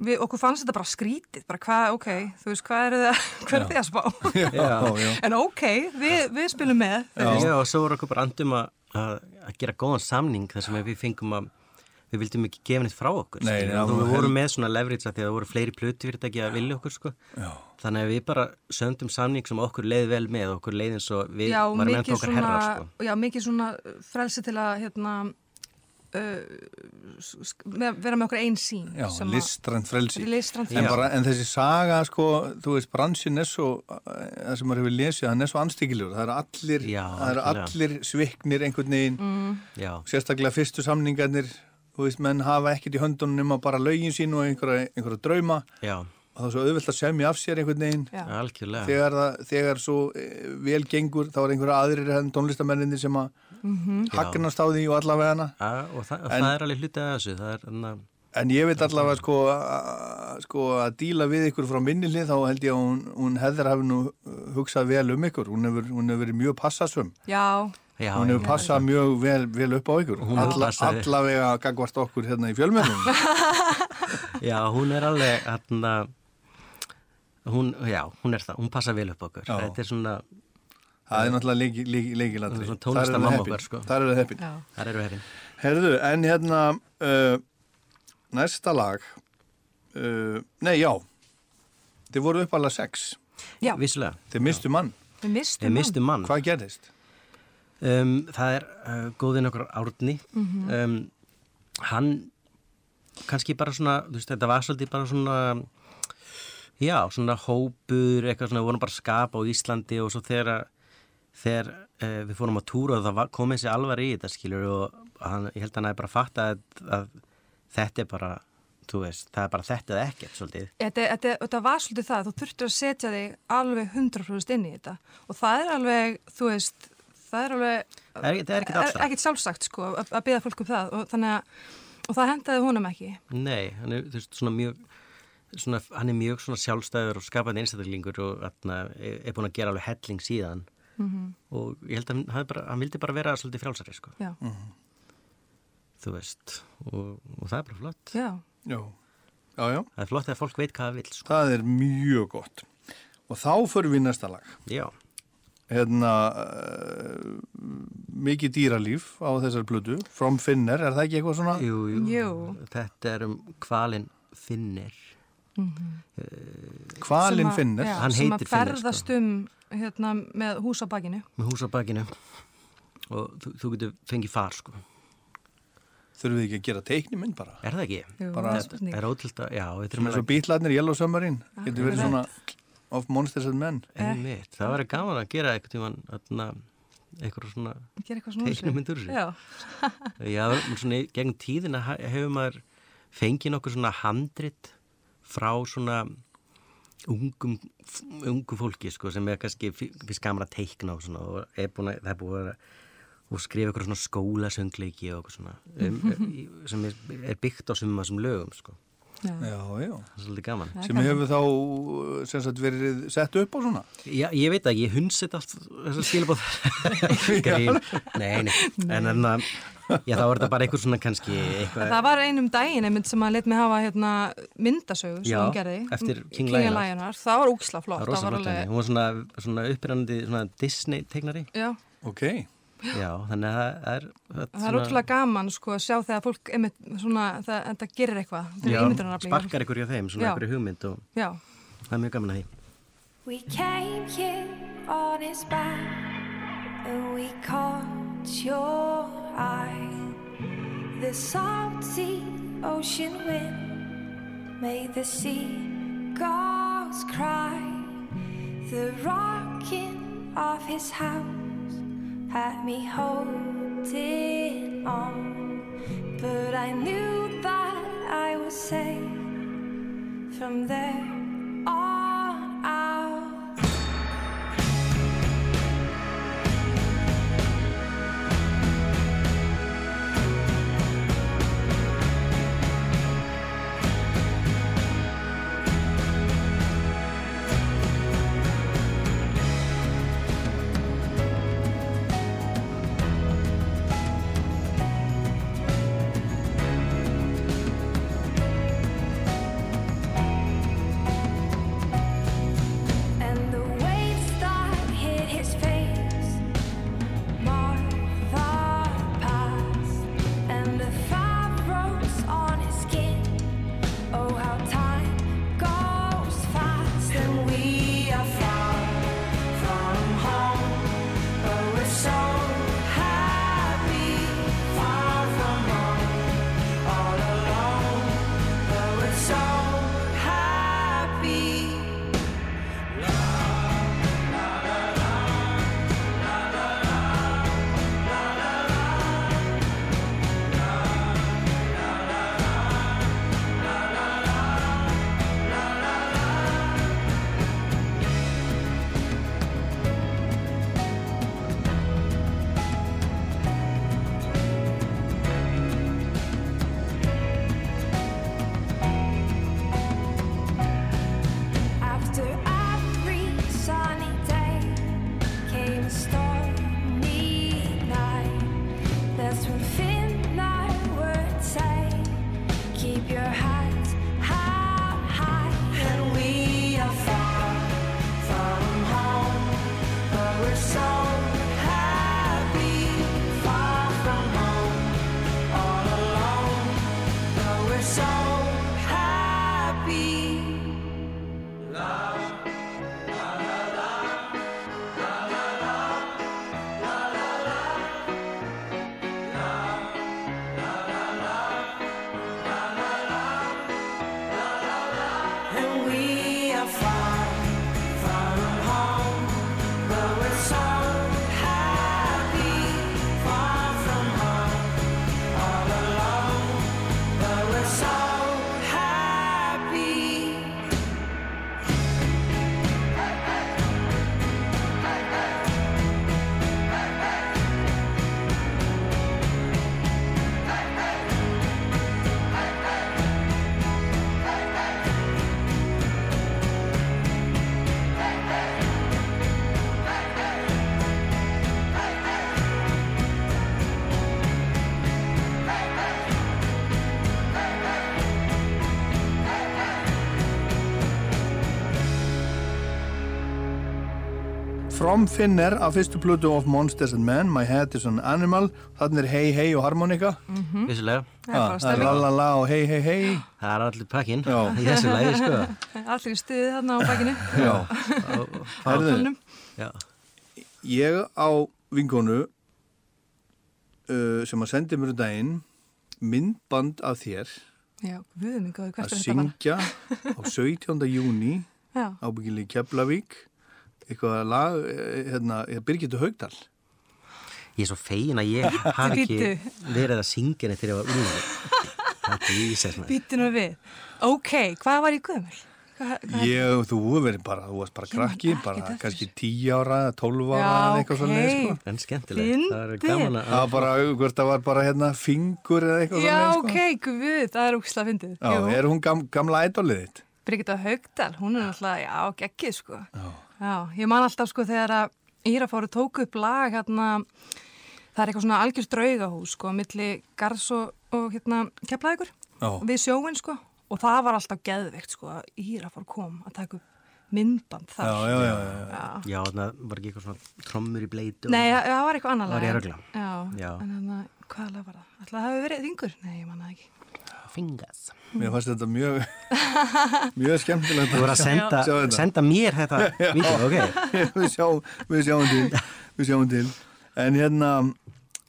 við, okkur fannst þetta bara skrítið, bara hvað, ok, þú veist, hvað eru það, [LAUGHS] hvað eru þið að spá? Já, já. [LAUGHS] en ok, við, við spilum með. Já, og svo voru okkur bara andum að, að, að gera góðan samning þar sem við fengum að við vildum ekki gefa neitt frá okkur Nei, nei, og það við vorum með svona leverage að því að það voru fleiri plötufyrirtæki að vilja okkur sko. Já. þannig að við bara söndum samning sem okkur leið vel með okkur leið eins og við Já, varum ennþá okkar svona, herrar sko. já, mikið svona frelsi til að, hérna, uh, vera með okkur einn sín. Já, listrænt frelsi. Listrænt En, frelsi. bara, en þessi saga, sko, þú veist, bransin er svo, það sem maður hefur lesið, hann er svo anstíkilegur. Það eru allir, það algjörlega. allir sviknir einhvern veginn, Mm. Já, sérstaklega fyrstu samningarnir, þú veist, menn hafa ekkert í höndunum nema bara lögin sín og einhverja, einhverja drauma já, og það er svo auðvelt að semja af sér einhvern veginn. Þegar, það, þegar svo eh, vel gengur, þá er einhverja aðrir henn tónlistamenninni sem að Mhm. hagnast á því og allavega ja, og, það, og En- það er alveg hluti af þessu það er, enna, En ég veit allavega sko að, sko að díla við ykkur frá minni hlið þá held ég að hún, hún hefðir hafi nú uh, hugsað vel um ykkur. Hún hefur, hún hefur verið mjög passasum. Já, já, hún hefur passað mjög vel, vel upp á ykkur. Alla, passað allavega gagvart okkur hérna í fjölmennum. [LAUGHS] já, hún er alveg enna, hún, já, hún er það hún passa vel upp á okkur Já. þetta er svona, Það er náttúrulega leiki, leiki, leikilatri. Er sko. Það eru það heppin. já. þar eru hefinn Herðu, en hérna uh, næsta lag uh, Nei, já Þið voru upp alveg sex Já, vissulega, Þið mistu mann. mistum við mistum mann Hvað gerðist? Um, það er uh, góðin okkur árni. Um, hann kannski bara svona, veist, þetta var svolítið bara svona já, svona hópur, eitthvað svona, við vorum bara að skapa á Íslandi og svo þegar þegar uh, við fórum á túra og það var, kom þessi alvar í þetta skilur og hann, ég held að hann hefði bara fatta að, að þetta er bara veist, það er bara þetta eða ekkert svolítið. Þetta, þetta, þetta var svolítið það, þú þurftur að setja þig alveg 100% inn í þetta. Og það er alveg, þú veist, það er alveg, Það er, það er ekkert alltaf ekkert sjálfsagt sko að, að byggja fólk um það og þannig að, og það hendaði honum ekki. Nei, hann er, veist, svona mjög svona, hann er mjög svona sjálfstæður og skapandi einstaklingur og atna, er, er búin að gera alveg helling síðan. Og ég held að hann, bara, hann vildi bara vera svolítið frjálsari, sko, Já, þú veist og, og það er bara flott. Já, Já, já, já. það er flott þegar fólk veit hvað það vil, sko. Það er mjög gott. Og þá förum við í næsta lag. Já, Hérna, uh, mikið dýralíf á þessar blödu. From Finner, er það ekki eitthvað svona? jú, jú, Jú. þetta er um kvalin Finnir Kvalin Sem að- Finner. já, Hann sem heitir að Finnur, ferðast sko. um hérna, með hús á bakinu. með hús á bakinu og þú, þú getur fengið far, sko Þurfum við ekki að gera teikniminn bara? Er það ekki? Jú, Bara- það er er ótrúld að, já, við Svona þurfum eins og að bítlarnir Yellow Submarine. Getur verið svona of Monsters and Men. Einmitt, það væri gaman að gera eitthvað eitthvað svona þessu. Já, [LAUGHS] Já, svona gegn tíðina hefur maður fengið nokkur svona handrit frá svona ungum, ungum fólki sko, sem er kannski fyrst gaman að teikna og, svona, og er búin að, það er búin að og skrifa eitthvað svona skólasöngleiki og eitthvað svona um, [LAUGHS] sem er, er byggt á summa sem lögum sko. Já. Já, já. er svolítið gaman Sem hefur þá sem sagt verið sett upp á svona. Já, ég veit ekki, ég hundsið allt þessar skilabóð [LAUGHS] nei, nei, en en að já, þá er þetta bara eitthvað svona kannski eitthvað, Það var einum daginn einmitt sem að let mig hafa hérna, myndasögu sem Já, hún gerði. eftir King King Lionheart. Það var úksla flott. það var rosa flott henni, hún var svona, svona uppirrandi svona Disney teiknari Já, Ok. Já, þannig að það er það er ótrúlega gaman sko að sjá þegar fólk einmitt svona, það, þetta gerir eitthvað. Ímyndunarafli. sparkar ykkur hjá þeim, svona Já. ykkur hugmynd og Já, það er mjög gaman að því We came here on his back and we caught your eye. The salty ocean wind made the seagulls cry. The rocking of his house had me holding on, but I knew that I was safe from there on out. From Finner af fyrstu plötu of Monsters and Men My Head is an Animal. Þannig er Hey Hey og harmonika. Vissulega, Það er bara það er stemming. La La La og Hey Hey Hey. Það er allir pakkin í þessu lægi sko. [LAUGHS] Allir í stuði þarna á bakinu. [LAUGHS] Já, ég á vinkonu uh, sem að sendi mér um daginn myndband af þér Já, við erum ykkur, að syngja á 17. júni í Keflavík eitthvað lag, eh, hérna, Birgitu Haugdal ég er svo fegin að ég hafi ekki verið að syngja henni þegar ég var úr Þetta er ísess maður býttu nú við. Ok, hvað var ég gömul? Ég, þú verið bara, þú varst bara krakki, bara eftir kannski þessu. 10 ára, 12 ára, eða eitthvað ok. svona, sko. En skemmtilegt, það er gaman Það var að bara, hvort það var bara hérna fingur eða eitthvað Já, svona, ok, guð, það er úksla fyndið. sko. Já, er hún gam, gamla ædolið þitt? Birgitta Haugdal, hún er náttúrulega, já, geggið, sko. Já. Ég man alltaf, sko, þegar að Írafáru tóku upp lag, hérna, það er eitthvað svona algjörst draugahús, sko, milli Garðs og, og hérna, Keflavíkur, Já. við sjóin, sko, og það var alltaf geðveikt, sko, að Írafár kom að taka upp myndband þar. Já, já, já, já. Já. Já, það var ekki eitthvað svona trommur í bleitu Nei, það það var eitthvað annar Það var lag. ég að rugla. Já, Já. en þannig að, hvað lag var það? Ætla það hefur verið þingur? Nei, ég manna ekki. Fingas Mér fannst þetta mjög, [LAUGHS] mjög skemmtilegt. Þú voru að senda, senda mér þetta [LAUGHS] vídeo, ok [LAUGHS] við, sjá, við sjáum til, við sjáum til. En hérna,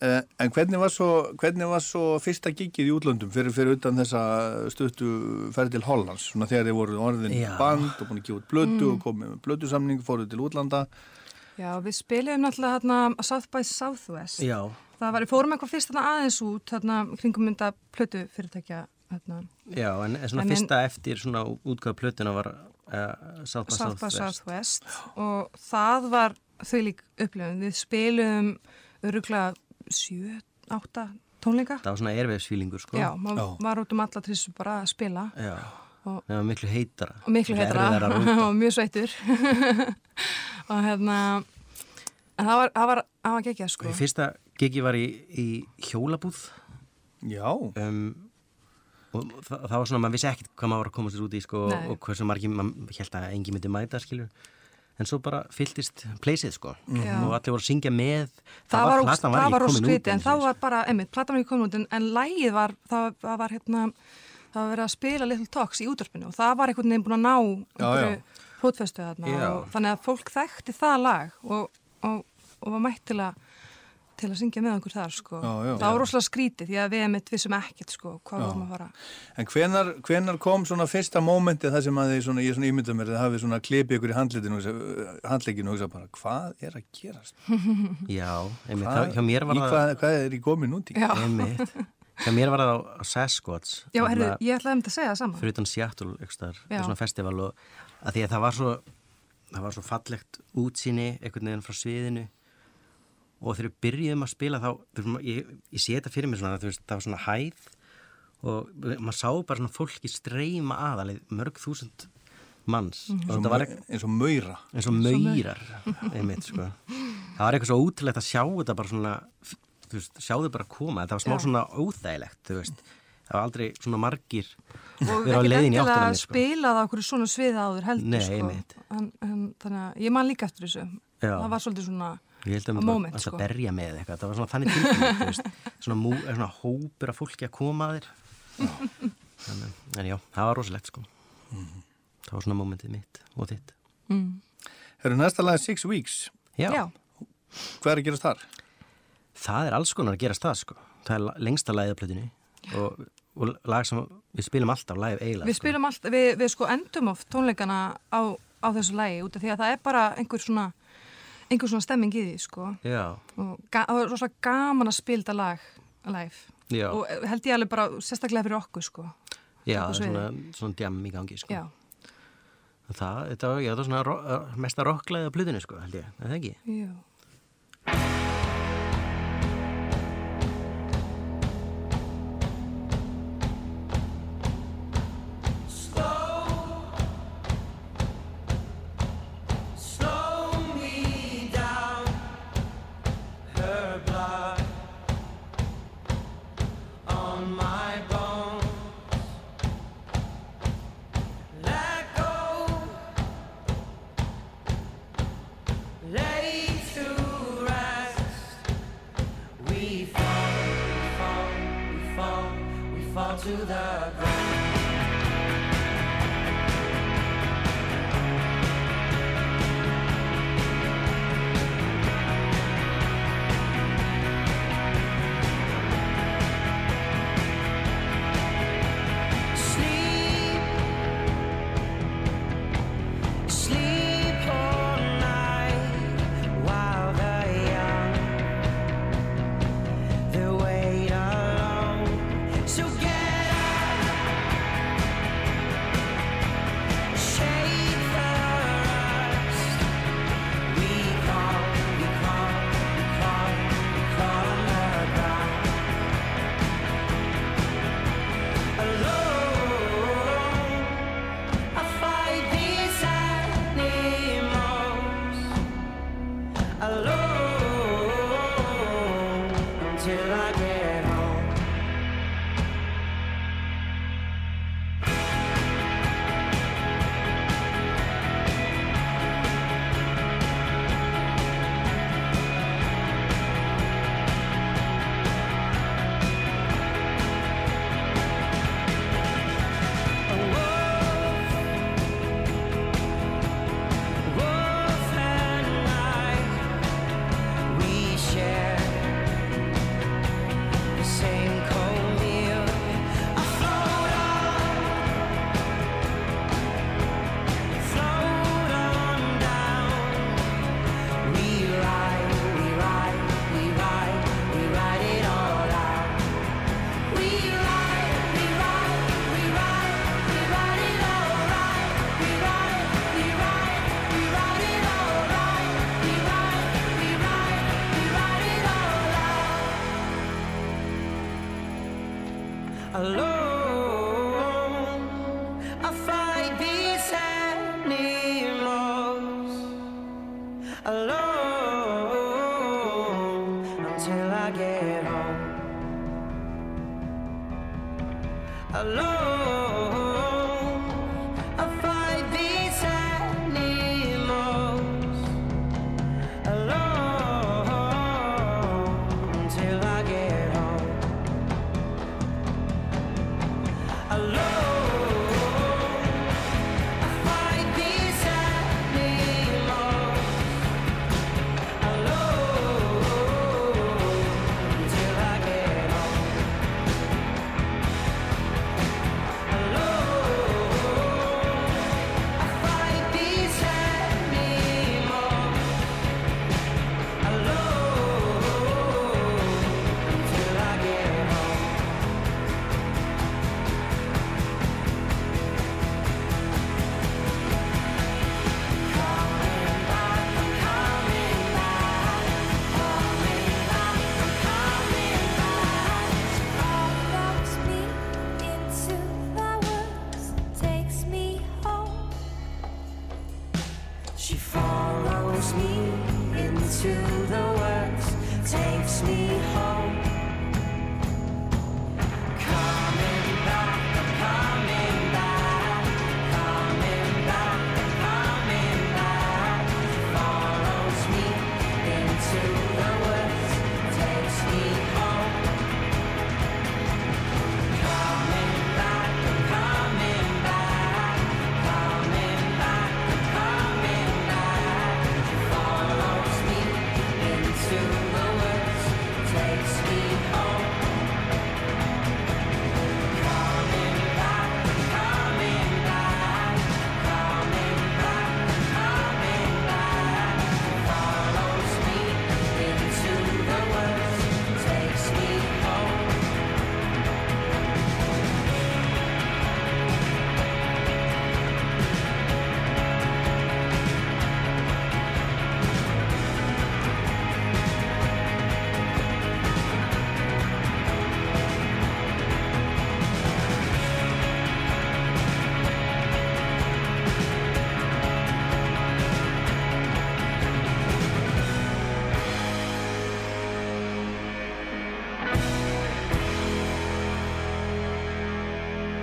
eh, en hvernig var svo, hvernig var svo fyrsta gigið í útlöndum fyrir, fyrir utan þessa stuttu ferð til Hollands, svona þegar þið voru orðin Já. band og búin að út blödu Mm. og komið með blödusamning, fóruð til útlanda. Já, við spilum náttúrulega hérna South by Southwest. Já, Það var, við fórum eitthvað fyrst þarna aðeins út, þarna kringum mynda plötu fyrirtækja, hérna, já, en svona En en- fyrsta eftir svona útgáða plötuna var uh, South by South Southwest. Southwest. Og það var þau lík upplifun. Við spilum öruglega 7-8 tónleika. Það var svona erfiðsfílingur, sko. Já, maður Já. var út um alla trissu bara að spila. Já. Og- Það var miklu heitara. Og miklu [LAUGHS] rúta. og mjög sveittur. [LAUGHS] Og hérna en það var, það var, það var geggjað sko. Fyrsta gigi var í, í hjólabúð. Já, um, og það, það var svona, maður vissi ekkert hvað maður var að komast út í sko, Nei. og hversu margir, maður held að engi myndi mæta skilur, en svo bara fylltist pleysið sko, Já. og allir voru að syngja með það var, platan það var ekki komin út en þá var bara, einmitt, platan var ekki komin út en, en lægið var, það, það var hérna það var verið að spila Little Talks í útvarpinu og það var einhvern veginn búin að ná einhverju Já. og þannig að fólk þekkti það lag og, og, og var mætt til að til að syngja með okkur þar sko Já, já. það var rosalega skrítið því að við einmitt vissum ekkert sko hvað Já. vorum að fara en hvenar, hvenar kom svona fyrsta mómenti það sem að þið svona, ég svona ímynda mér, þið hafið svona klipið ykkur í handleginu og hugsa- handlegginu og hugsa bara, hvað er að gerast? [LAUGHS] Já, einmitt, Hvað, það, hjá mér var í það hvað, hvað er í í? Já, einmitt, hjá mér var það á, á Sasquatch já herru, ég ætlaði um þetta að segja það saman fyrir utan Seattle ekstar, Já. svona festival og að því að það var svo það var svo fallegt útsýni einhvern veginn frá sviðinu og þegar við byrjuðum að spila þá ég, ég sé þetta fyrir mér svona þú veist, það var svona hæð og maður sá bara svona fólki streyma aðalið mörg þúsund manns Mhm. og þetta var ekki eins og maura eins og maurar einmitt sko það var eitthvað svo útilegt að sjá þetta bara svona þú veist, sjá þau bara koma það var smá Já. svona óþægilegt þú veist það var aldrei svona margir og ekki leiðin í endilega að sko. spila það okkur svona svið áður heldur Nei, sko. einmitt. en, en, þannig að ég man líka eftir þessu Já. það var svolítið svona Ég held að maður moment, alltaf sko. berja með eitthvað, það var svona þannig veist, svona, mú, svona hópur af fólki að koma að þér. Þannig, en já, það var rosalegt sko. Það var svona momentið mitt og þitt. Herru, næsta lag er Six Weeks. Já, já, Hvað er að gerast þar? það er alls konar að gerast það sko. Það er lengsta lagið á plötunni og, og lag sem við spilum alltaf live eiginlega. við spilum allt við, við sko endum oft tónleikana á, á þessu lægi út af því að það er bara einhver svona einhver svona stemming í því sko. Og það er rosalega gaman að spila þetta lag live. Já, og eh, held ég alveg bara sérstaklega fyrir okkur sko. Já, það er svona, svona djam í gangi sko. já, Það, þetta, var- já, það var svona ro- mesta rocklaðið á plötunni sko, held ég, er það ekki? já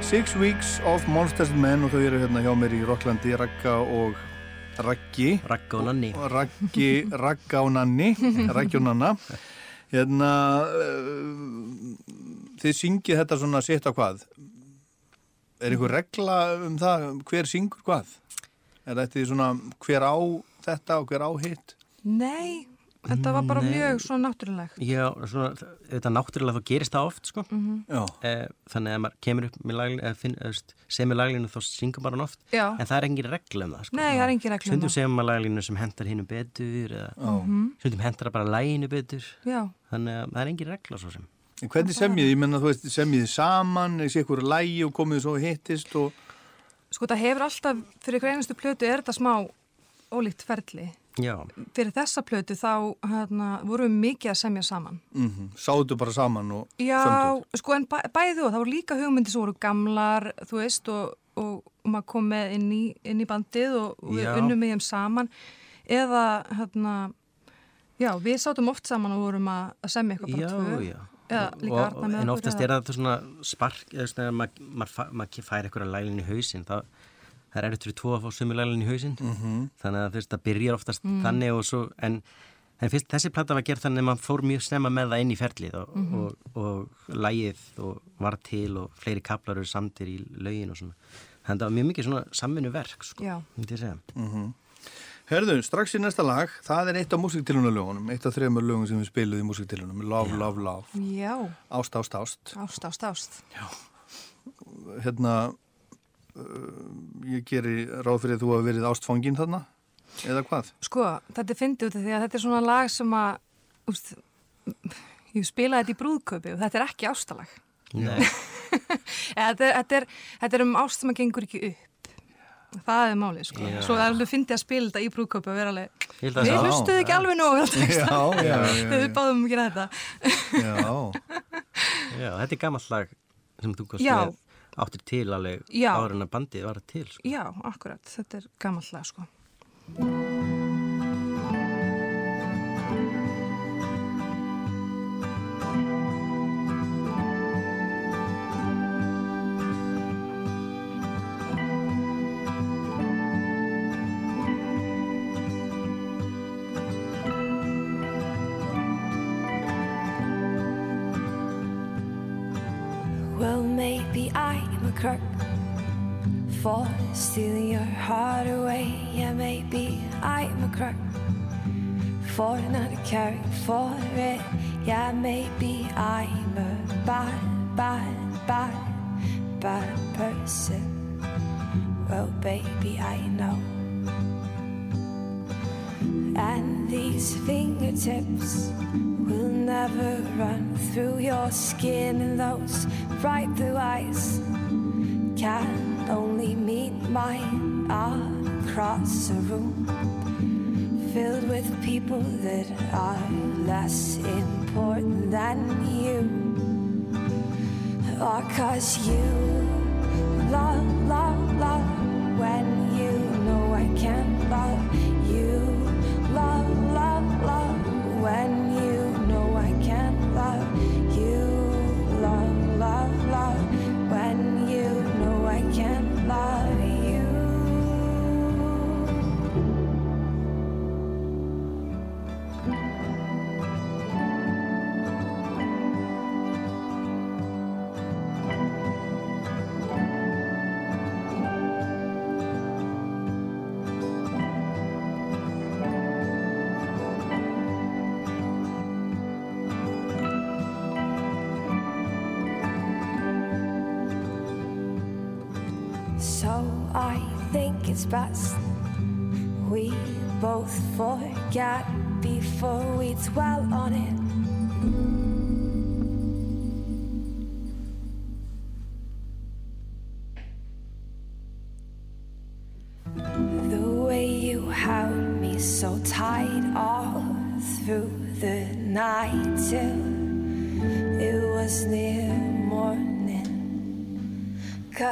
Six Weeks of Monsters and Men og þau eru hérna hjá mér í Rocklandi Ragga og Raggi. Ragga og Nanni. Raggi, Ragga og Nanni [LAUGHS] Raggi og Nanna. Hérna uh, þið syngið þetta svona sitt á hvað? Er einhver regla um það hver syngur hvað? Er þetta svona hver á þetta og hver á hitt? Nei, þetta var bara Nei. mjög svona náttúrulega. Já, svona, þetta náttúrulega þá gerist það oft sko. já, eh, þannig að maður kemur upp með laglinu eða finn, eða, veist, semur laglinu þá syngur maður hann oft Já. en það er engin regla um það sko. Nei, það er engin regla um Stundum það. semur maður laglinu sem hendar hinnu betur eða já. stundum hendar bara læginu betur Já, þannig að það er engin regla svo sem En hvernig semjið, ég menna þú veist semjið saman, er sér ykkur lægi og komið svo hittist og sko það hefur alltaf, fyrir hver einustu plötu er þetta smá ólíkt ferli. Já, Fyrir þessa plötu þá hérna, vorum við mikið að semja saman. mm sáðu bara saman og Já, sömduð. sko en bæ, bæði og það voru líka hugmyndi sem voru gamlar, þú veist, og, og, og maður kom með inn í, inn í bandið og, og við Já. unnum með þeim saman. Eða, hérna, já, við sátum oft saman og vorum að, að semja eitthvað bara já, tvö. já Arna með En oftast er það svona spark eða svona, þegar maður mað, mað, fær eitthvað læglinu í hausinn þá það er erfitt fyrir tvo að fá sömu læglinu í hausinn Mhm. þannig að veist, það byrjar oftast Mm. þannig og svo en, en fyrst þessi plata var gerð þannig að maður fór mjög snemma með það inn í ferlið og, Mhm. og, og lægið og var til og fleiri kaplar eru samtir í lögin og svona þannig að það var mjög mikið svona samvinnu verk sko, Já. myndi ég segja Herðu, strax í næsta lag, það er eitt af músiktilunarlögunum, eitt af þreymur lögum sem við spiluðum í músiktilunum, Love, Love, Love, Já, Ást, Ást, Ást. ást, ást, ást. Hérna, uh, ég geri ráð fyrir að þú hafa verið ástfangin þarna, eða hvað? Sko, þetta er fyndið út af því að þetta er svona lag sem að, úst, ég spilaði þetta í brúðköpi og þetta er ekki ástalag. Nei, [LAUGHS] Eða, Þetta er, þetta, er, þetta er um ást sem að gengur ekki upp. Það er málið, sko. Já. Svo það er alveg fyndið að spila þetta í brúðköpi og vera alveg, við hlustuðu ekki alveg Þegar við báðum að gera þetta. Já, [LAUGHS] Já, þetta er gammalt lag sem þú kost Já. með áttir til alveg áður en að bandið var til sko. Já, akkurat. Þetta er gammalt lag, sko. Crook for stealing your heart away. Yeah, maybe I'm a crook for not caring for it. Yeah, maybe I'm a bad, bad, bad, bad person. Well, baby, I know. And these fingertips will never run through your skin, and those bright blue eyes can only meet mine across a room filled with people that are less important than you. Or cause you love, love, love when you know I can't love you. Love, love, love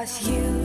Cause you.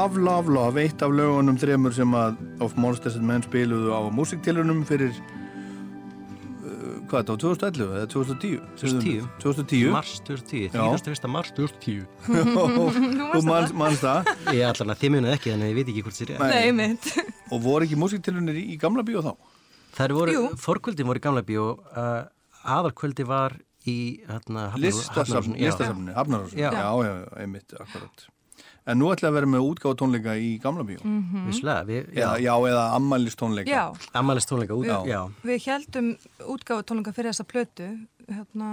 Love, Love, Love, eitt af lögunum þremur sem að Of Monsters and Men spiluðu á músiktilunum fyrir uh, hvað þetta var 2011 eða 2010? 2010. 2010 Mars 2010, Já. 31. mars 2010 Þú manns, manns það Ég allan að þið munið ekki þannig að ég veit ekki hvort þér er Nei, og voru ekki músiktilunir í, í gamla bíó þá? Það voru, Jú. forkvöldin voru í gamla bíó uh, aðalkvöldi var í hérna, Listasafn, listasafni, Hafnarásin Já. já, já, já, einmitt, akkurat En nú ætla að vera með útgáfa tónleika í gamla bíó Vissulega, við, eða, já, Já, eða ammælis tónleika Já, ammælist tónleika út, Já. já. við heldum útgáfu tónleika fyrir þessa plötu hérna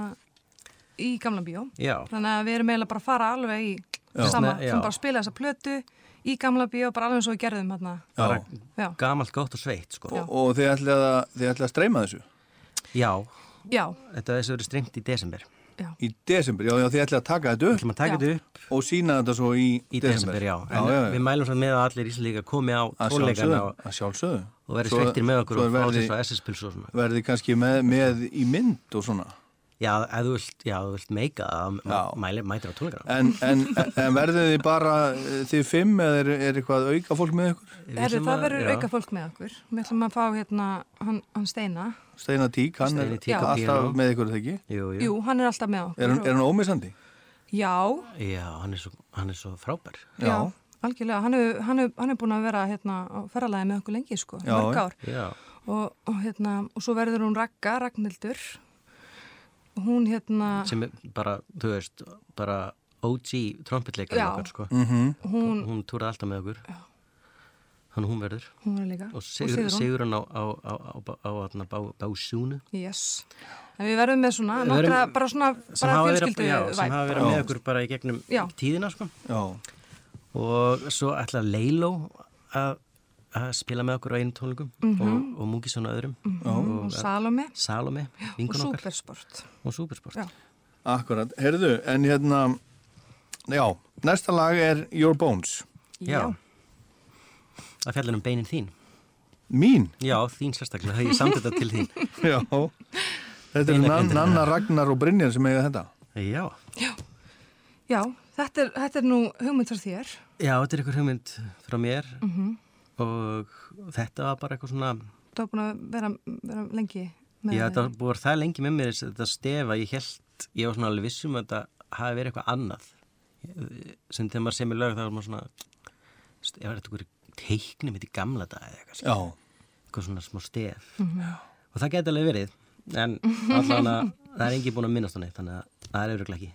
í gamla bíó. Já, Þannig að við erum eiginlega bara að fara alveg í sama, Já. sem bara spila þessa plötu í gamla bíó, bara alveg eins og við gerðum hérna. Já, gamalt gott og sveitt, sko. Já. og, og þið ætla að, ætla að streyma þessu Já, já, þetta þessu verið strengt í desember. Já. í desember, já, já þið ætla að taka þetta Við upp ætlum að taka upp og sína þetta svo í, í desember, já. En já, já, já. við mælum svo með að allir íslíka komi á tónleikana og, að sjálfsögðu og verði sveittir með okkur og fá þess að SS-pils og svona. verði kannski með, með í mynd og svona Já, ef þú vilt, já, þú vilt meika að Já. mæli, mætir á tónleikana. en, en, en verðið þið bara eh, þið fimm eða er, er eitthvað auka fólk með ykkur? Ætlum það að- verður já. auka fólk með okkur. Við ætlum að fá hérna, hann, hann Steina. Steina Tík, hann Steini er Tík alltaf píanó. með ykkur þegar ekki? Jú, jú. Jú, hann er alltaf með okkur. Er, hann- er hann ómissandi? Já, Já, hann er svo, hann er svo frábær. já, algjörlega. Hann er, hann, er, hann er búin að vera hérna, á ferralæði með okkur lengi, sko, Já, mörg já. ár. Já, Og, og, hérna, og svo verður hún Ragga, Ragnhildur. Hún hérna, sem er bara, þú veist, bara OG trompetleikar Já. okkar, sko. Mm hún, Hún túraði alltaf með okkur. Þannig hún verður. hún verður líka. Og sigur, sigur hann á, á, á, á, á, á, á bá, básúnu. Yes. En við verðum með svona, nokkra, bara svona, Sem bara hafa verið, fjölskyldu já, sem hafa verið Já. með okkur bara í gegnum Já. tíðina, sko. Já, Og svo ætla Leilo að að spila með okkur á einu tónleikum og, og Múkisson og öðrum. og Salome Salome, og. Supersport. Og Supersport. Já. akkurat. Herðu, en hérna já, næsta lag er Your Bones Já. Það fjallar um beinin þín. Mín? Já, þín sérstaklega. Ég samt þetta til þín. [LAUGHS] Já Þetta er Nan, Beinagrindirnar. Nanna, Ragnar og Brynjar sem eiga þetta Já. Já, þetta er, þetta er nú hugmynd frá þér. Já, þetta er einhver hugmynd frá mér og þetta var bara eitthvað svona, Það var búin að vera, vera lengi með já, þetta var búið að vera það lengi með mér þetta stef að ég held, ég var svona alveg vissum að þetta hafi verið eitthvað annað. Sem þegar maður semur lög þá er maður svona, er þetta einhver teikni mitt í gamla dag eða eitthvað, Já, eitthvað svona smá stef. Og það geti alveg verið en [LAUGHS] allan að það er engin búin að minnast á neitt þannig að það er auðvitað ekki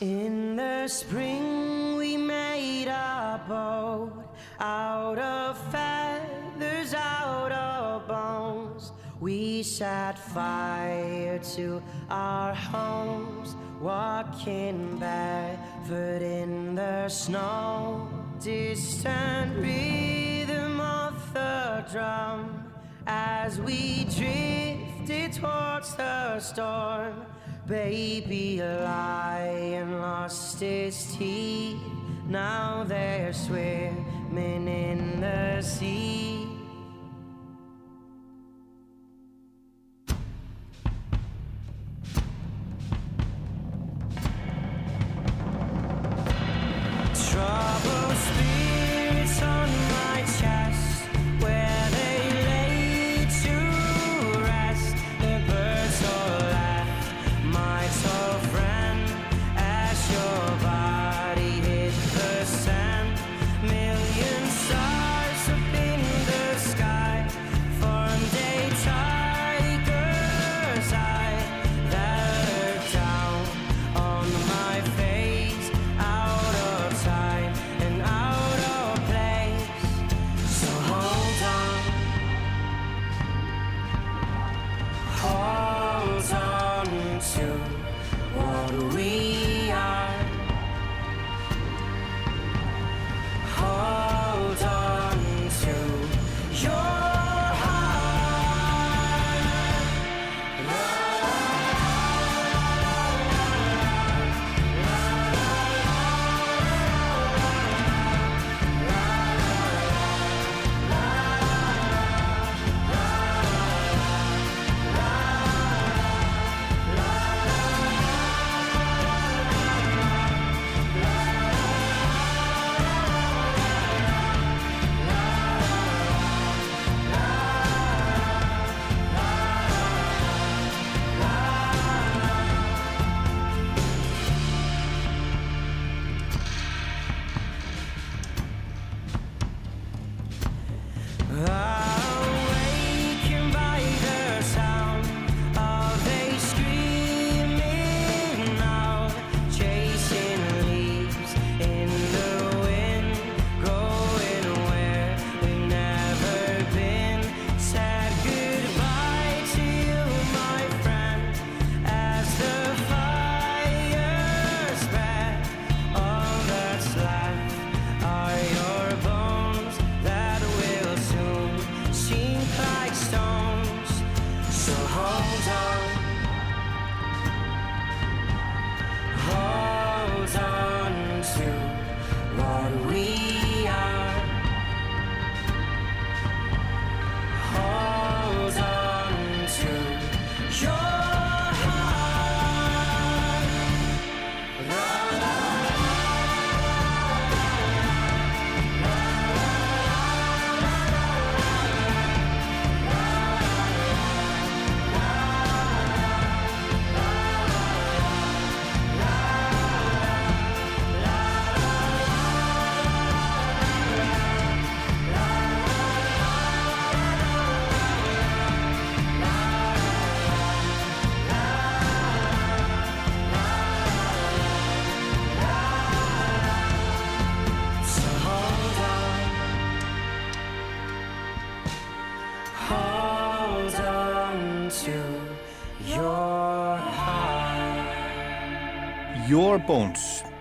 In the spring we made a boat out of feathers, out of bones. We set fire to our homes, walking barefoot in the snow. Distant rhythm of the drum as we drifted towards the storm. Baby, lion lost his teeth. Now they're swimming in the sea.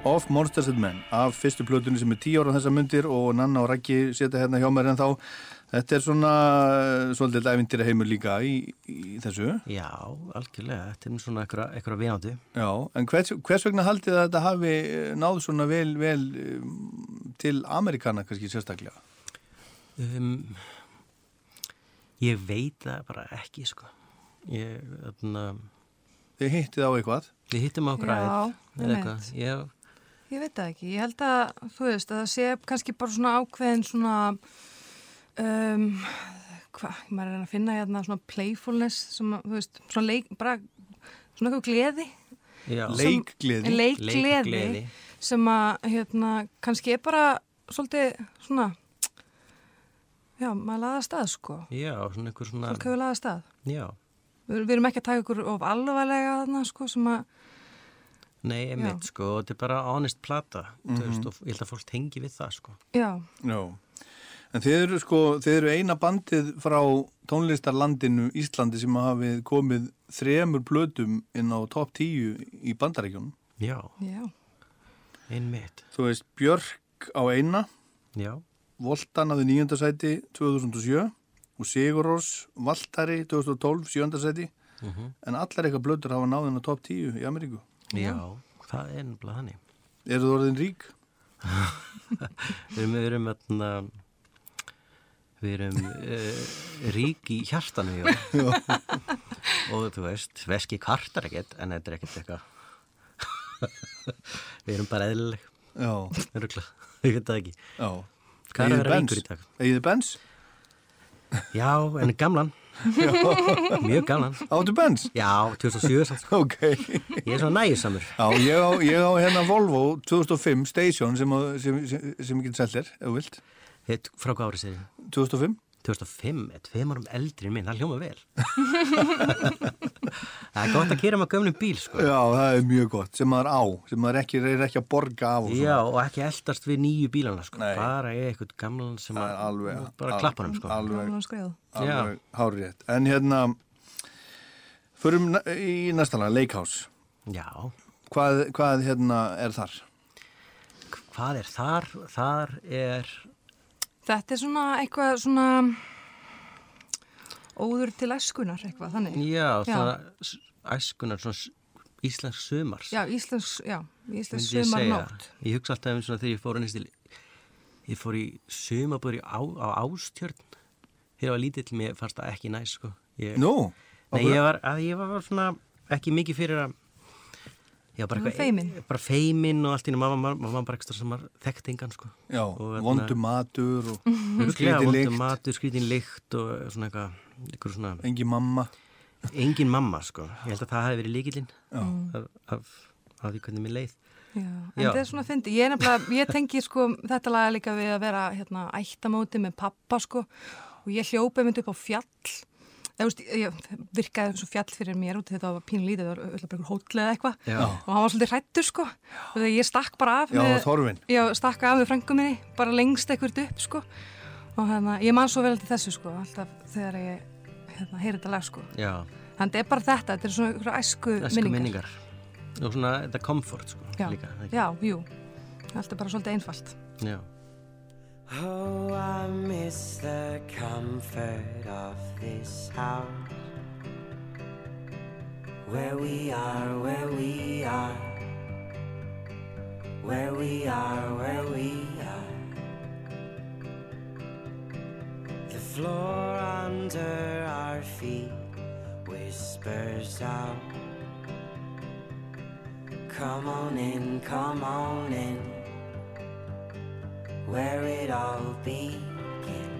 Of Monsters and Men af fyrstu plötunni sem er tíu ára þessar myndir og Nanna og Raggi setja hérna hjá mér en þá þetta er svona eh, svolítið æfintýra heimur líka í, í þessu Já, algjörlega, þetta er svona eitthvað, viðandu. Já, en hvers, hvers vegna haldið að þetta hafi eh, náð svona vel, vel um, til Amerikana kannski sérstaklega? Um, ég veit það bara ekki, sko. Ég, þarna, Þið hittið á eitthvað? við hittum á Já, græð, eða einmitt. eitthvað. Ég, Ég veit það ekki, ég held að, þú veist, að það sé kannski bara svona ákveðin svona, um, hvað, maður er að finna hérna svona playfulness, sem, að, þú veist, svona leik, bara svona eitthvað gleði, já, Leikgleði? leikgleði, Leikgleði. sem að, hérna, kannski er bara svolítið svona, já, maður laða stað, sko, já, svona einhver svona, fólk hefur laða stað. já, Við, við erum ekki að taka ykkur of alvarlega þarna, sko, sem að, nei, einmitt, sko, og þetta er bara honest plata, þú Mhm. veist, og ég held að fólk tengi við það, sko. já, Já. En þið eru sko, þið eru eina bandið frá tónlistarlandinu Íslandi sem hafið komið þremur blötum inn á topp 10 í bandarækjunum. Já, já, einmitt, Þú veist, Björk á eina, já, Voltan aði nýjönda sæti 2007 og Sigurós Valtari 2012 sjönda sæti mhm, en allar eitthvað blötur hafa náðin á topp 10 í Ameríku. Já, það er nefnilega þannig. Eru þú orðin rík? [LAUGHS] Við erum, við erum, við uh, rík í hjartanu, já. [LAUGHS] og þú veist, veski kartar ekkert, en þetta er ekkert eitthvað. [LAUGHS] við erum bara eðlileg, ég veit það ekki. já. Hvað er að Eigið vera Benz? ríkur í dag? Egið Benz? Já, en gamlan, [LAUGHS] mjög gamlan. Áttu Benz? Já, 2007 samt. Ok. Ég er svona nægisamur. Já, ég á, ég á hérna Volvo 2005 Station sem, sem, sem, sem ég get seltir, ef þú vilt. Heit, frá hvað árið segir 2005? 2005, er tveim árum eldri minn, það hljóma vel. [LAUGHS] það er gott að kera með gömnum bíl, sko. Já, það er mjög gott, sem maður á, sem maður ekki, er ekki að borga af og Já, og ekki eldast við nýju bílana, sko. Bara eitthvað gamlan sem að, alveg, bara al- klappa hann, sko. Alveg, alveg alveg hárétt. En hérna, förum í næsta lag, Leikháss. Já, Hvað, hvað hérna er þar? hvað er þar? Þar er, Þetta er svona eitthvað svona óður til æskunar eitthvað, þannig. já, Já. svona s- æskunar, svona s- íslensk sumars. Já, Íslands, já, Íslands segja. sumarnótt. Ég hugsa alltaf um svona þegar ég fór ennist til, ég fór í sumabúður á, á ástjörn. Þegar ég var lítill, mér fannst það ekki næs, sko. Ég, Nú? Nei, ég var, að ég var svona ekki mikið fyrir að Já, bara Þú var eitthvað- feiminn? Bara feiminn og allt í nú, maður var bara ekstra sem maður þekkti engan, sko. Já, hérna- vondu matur og [LAUGHS] Örugglega skrítin vondum lykt, matur, skrítin lykt og svona eitthvað, eitthvað svona, engi mamma. engin mamma, sko. Ég held að það hefði verið líkilinn af, af, af því hvernig mér leið. Já, en Já. þetta er svona fyndi. Ég er nefnilega, ég tengi sko þetta laga líka við að vera hérna ættamóti með pappa sko og ég hljópa mynd upp á fjall. Það veist, ég virkaði eins og fjall fyrir mér út var lítið, það var öll bara einhver hóll eða eitthvað. Og hann var svolítið hrættur sko. Og þegar ég stakk bara af Já, með, já, stakk af með frængu minni bara lengst eitthvað upp sko. Og hérna, ég man svo vel til þessu sko alltaf þegar ég hérna, heyri þetta lag sko. Já, þannig er bara þetta, þetta er svona æsku, æsku minningar. Og svona þetta komfort, sko, Já, líka. já, jú. Allt er bara svolítið einfalt. Já. Oh, I miss the comfort of this house where we are, where we are, where we are, where we are. The floor under our feet whispers out. Come on in, come on in where it all begins.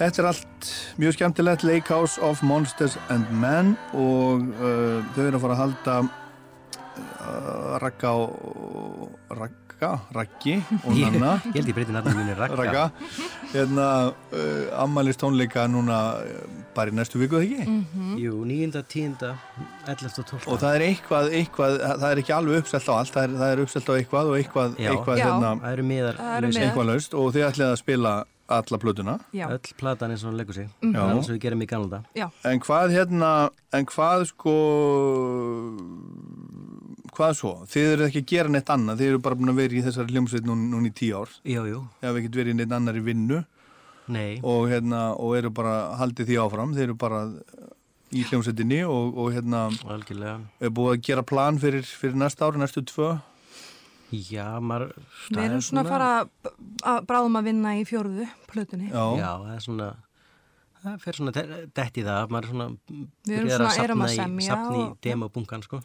Þetta er allt mjög skemmtilegt Lake House of Monsters and Men og uh, þau eru að fara að halda uh, Ragga og Ragga, Raggi og Nanna [LAUGHS] Ég held ég breyti nafnum minni Ragga. Ragga hérna uh, ammælist tónleika núna uh, bara í næstu viku þegar ekki Jú, 9. 10. 11. og 12. og það er eitthvað, eitthvað það er ekki alveg uppselt á allt það er, það er uppselt á eitthvað og eitthvað, Já. eitthvað Já. hérna, Það eru miðar Það eru lausir. miðar. eitthvað laust og þið ætlið að spila alla plötuna Öll platan eins og hún leggur sig. Já. Það er eins og við gerum í já, En hvað hérna, en hvað sko, hvað svo? Þið eru ekki að gera neitt annað, þið eru bara búin að vera í þessari hljómsveit núna, núna í tíu ár. Jú, jú. Þið hafa ekkert verið í neitt annar í vinnu Nei. og hérna, og eru bara haldið því áfram, þið eru bara í hljómsveitinni og, og hérna, Algjörlega. er búið að gera plan fyrir, fyrir næsta ári, næstu tvö. Já, maður... við það er erum svona að fara að bráðum að vinna í fjórðu plötunni. Já, Já, það er svona... Það fer svona dett í það, maður er svona... Við erum svona- erum að safna í- semja Safna í og- demobunkan, sko.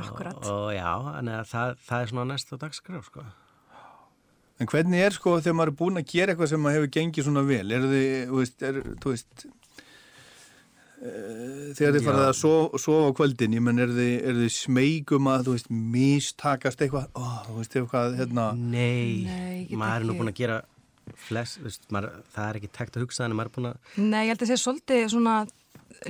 Akkurat. Og, og já, en það, það er svona næsta dagskrá, sko. En hvernig er sko þegar maður er búin að gera eitthvað sem maður hefur gengið svona vel? Er þið, þú veist, er, þú veist, þegar þið farið að sofa, sofa á kvöldin ég menn, er þið, er þið smegum að þú veist, mistakast eitthvað? Ó, þú veist, eitthvað, hérna. Nei, Nei, maður er nú búin að gera flest, veist, maður, það er ekki tekt að hugsa þannig, maður er búin að Nei, ég held að sé svolítið svona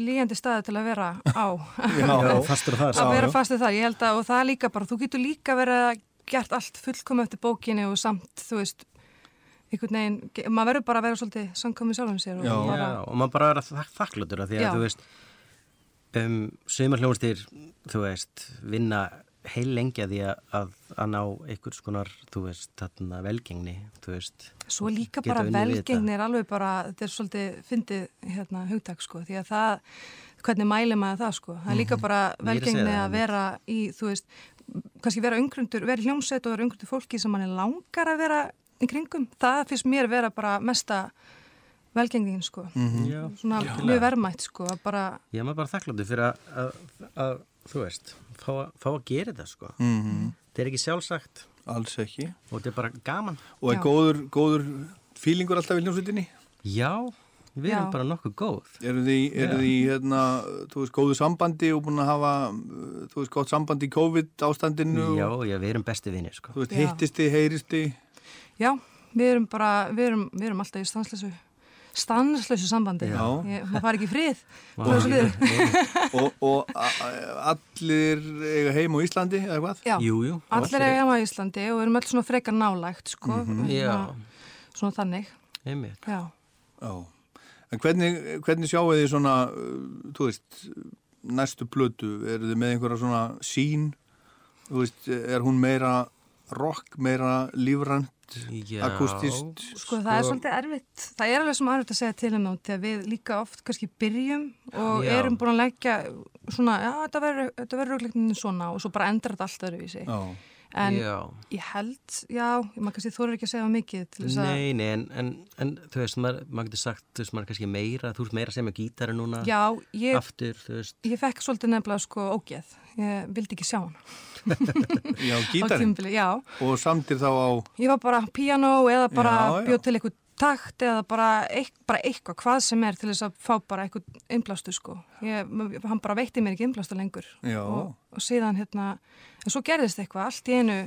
líjandi staði til að vera á. [LAUGHS] Já, fastur á það, að vera já. fastið þar, ég held að og það er líka bara, þú getur líka verið að gert allt fullkomu eftir bókinni og samt, þú veist einhvern veginn, maður verður bara að vera svolítið samkomið sjálfum sér og Já. bara, Já, og maður bara er að þak þakkláttur að því að Já. þú veist um, sömur hljóðastir þú veist, vinna heil lengi að því að, að, að ná einhvers konar, þú veist, þarna velgengni, þú veist svo líka bara velgengni er alveg bara, þetta er svolítið fyndið hérna hugtak sko, því að það hvernig mæli maður það sko, það er líka bara að segja velgengni að vera í, þú veist kannski vera umgrundur, vera hljómsveit og vera umgrundur fólki sem mann er langar að vera í kringum, það finnst mér vera bara mesta velgengnin sko. Já, svona mjög verðmætt sko bara, ég er maður bara þakkláttur fyrir að, að, að þú veist, fá, fá að gera þetta sko. Mm þetta er ekki sjálfsagt. Alls ekki. Og þetta er bara gaman. Og er Já. góður, góður fílingur alltaf í hljómsveitinni? Já, við erum Já. bara nokkuð góð. Eru eru Já. þið hérna, þú veist, góðu sambandi og búin að hafa, þú veist, gott sambandi í COVID ástandinu Já, já, við erum besti vinir sko. Þú veist, Já. hittist þið, heyrist þið já, við erum bara við erum, við erum alltaf í stanslösu stanslösu sambandi Já. Ég, maður fari ekki frið Vá, og og, allir eiga heim á Íslandi eða hvað? Já, Jú, jú allir er hjá í Íslandi og við erum öll svona frekar nálægt sko, Mhm. Já, svona þannig einmitt já. Já. En hvernig, hvernig sjáu þið svona, þú veist, næstu plötu? Eru þið með einhverja svona sín? Þú veist, er hún meira rock, meira lífrænt, akustist? Sko það er svolítið erfitt, það er alveg sem erfitt að segja til um þá þegar við líka oft kannski byrjum og Já. erum búin að leggja svona, já þetta verður þetta verður röglegnin svona og svo bara endrar þetta allt öðruvísi. Já. En Já, ég held, já, maður kannski þóður ekki að segja mikið til þess að, nei, nei, en, en, en þú veist, maður, maður getur sagt, þú veist, maður er kannski meira, þú veist meira sem er gítari núna, já, ég, aftur, þú veist, ég fekk svolítið nefnilega sko ógeð, ég vildi ekki sjá hann Já, [LAUGHS] gítarinn. já. Og samtir þá á, Ég var bara piano eða bara bjóð til eitthvað takt eða bara, eitth, bara eitthvað, hvað sem er til þess að fá bara eitthvað innblástu sko. Ég, hann bara veitti mér ekki innblástu lengur Já. og, og síðan hérna, en svo gerðist eitthvað, allt í einu,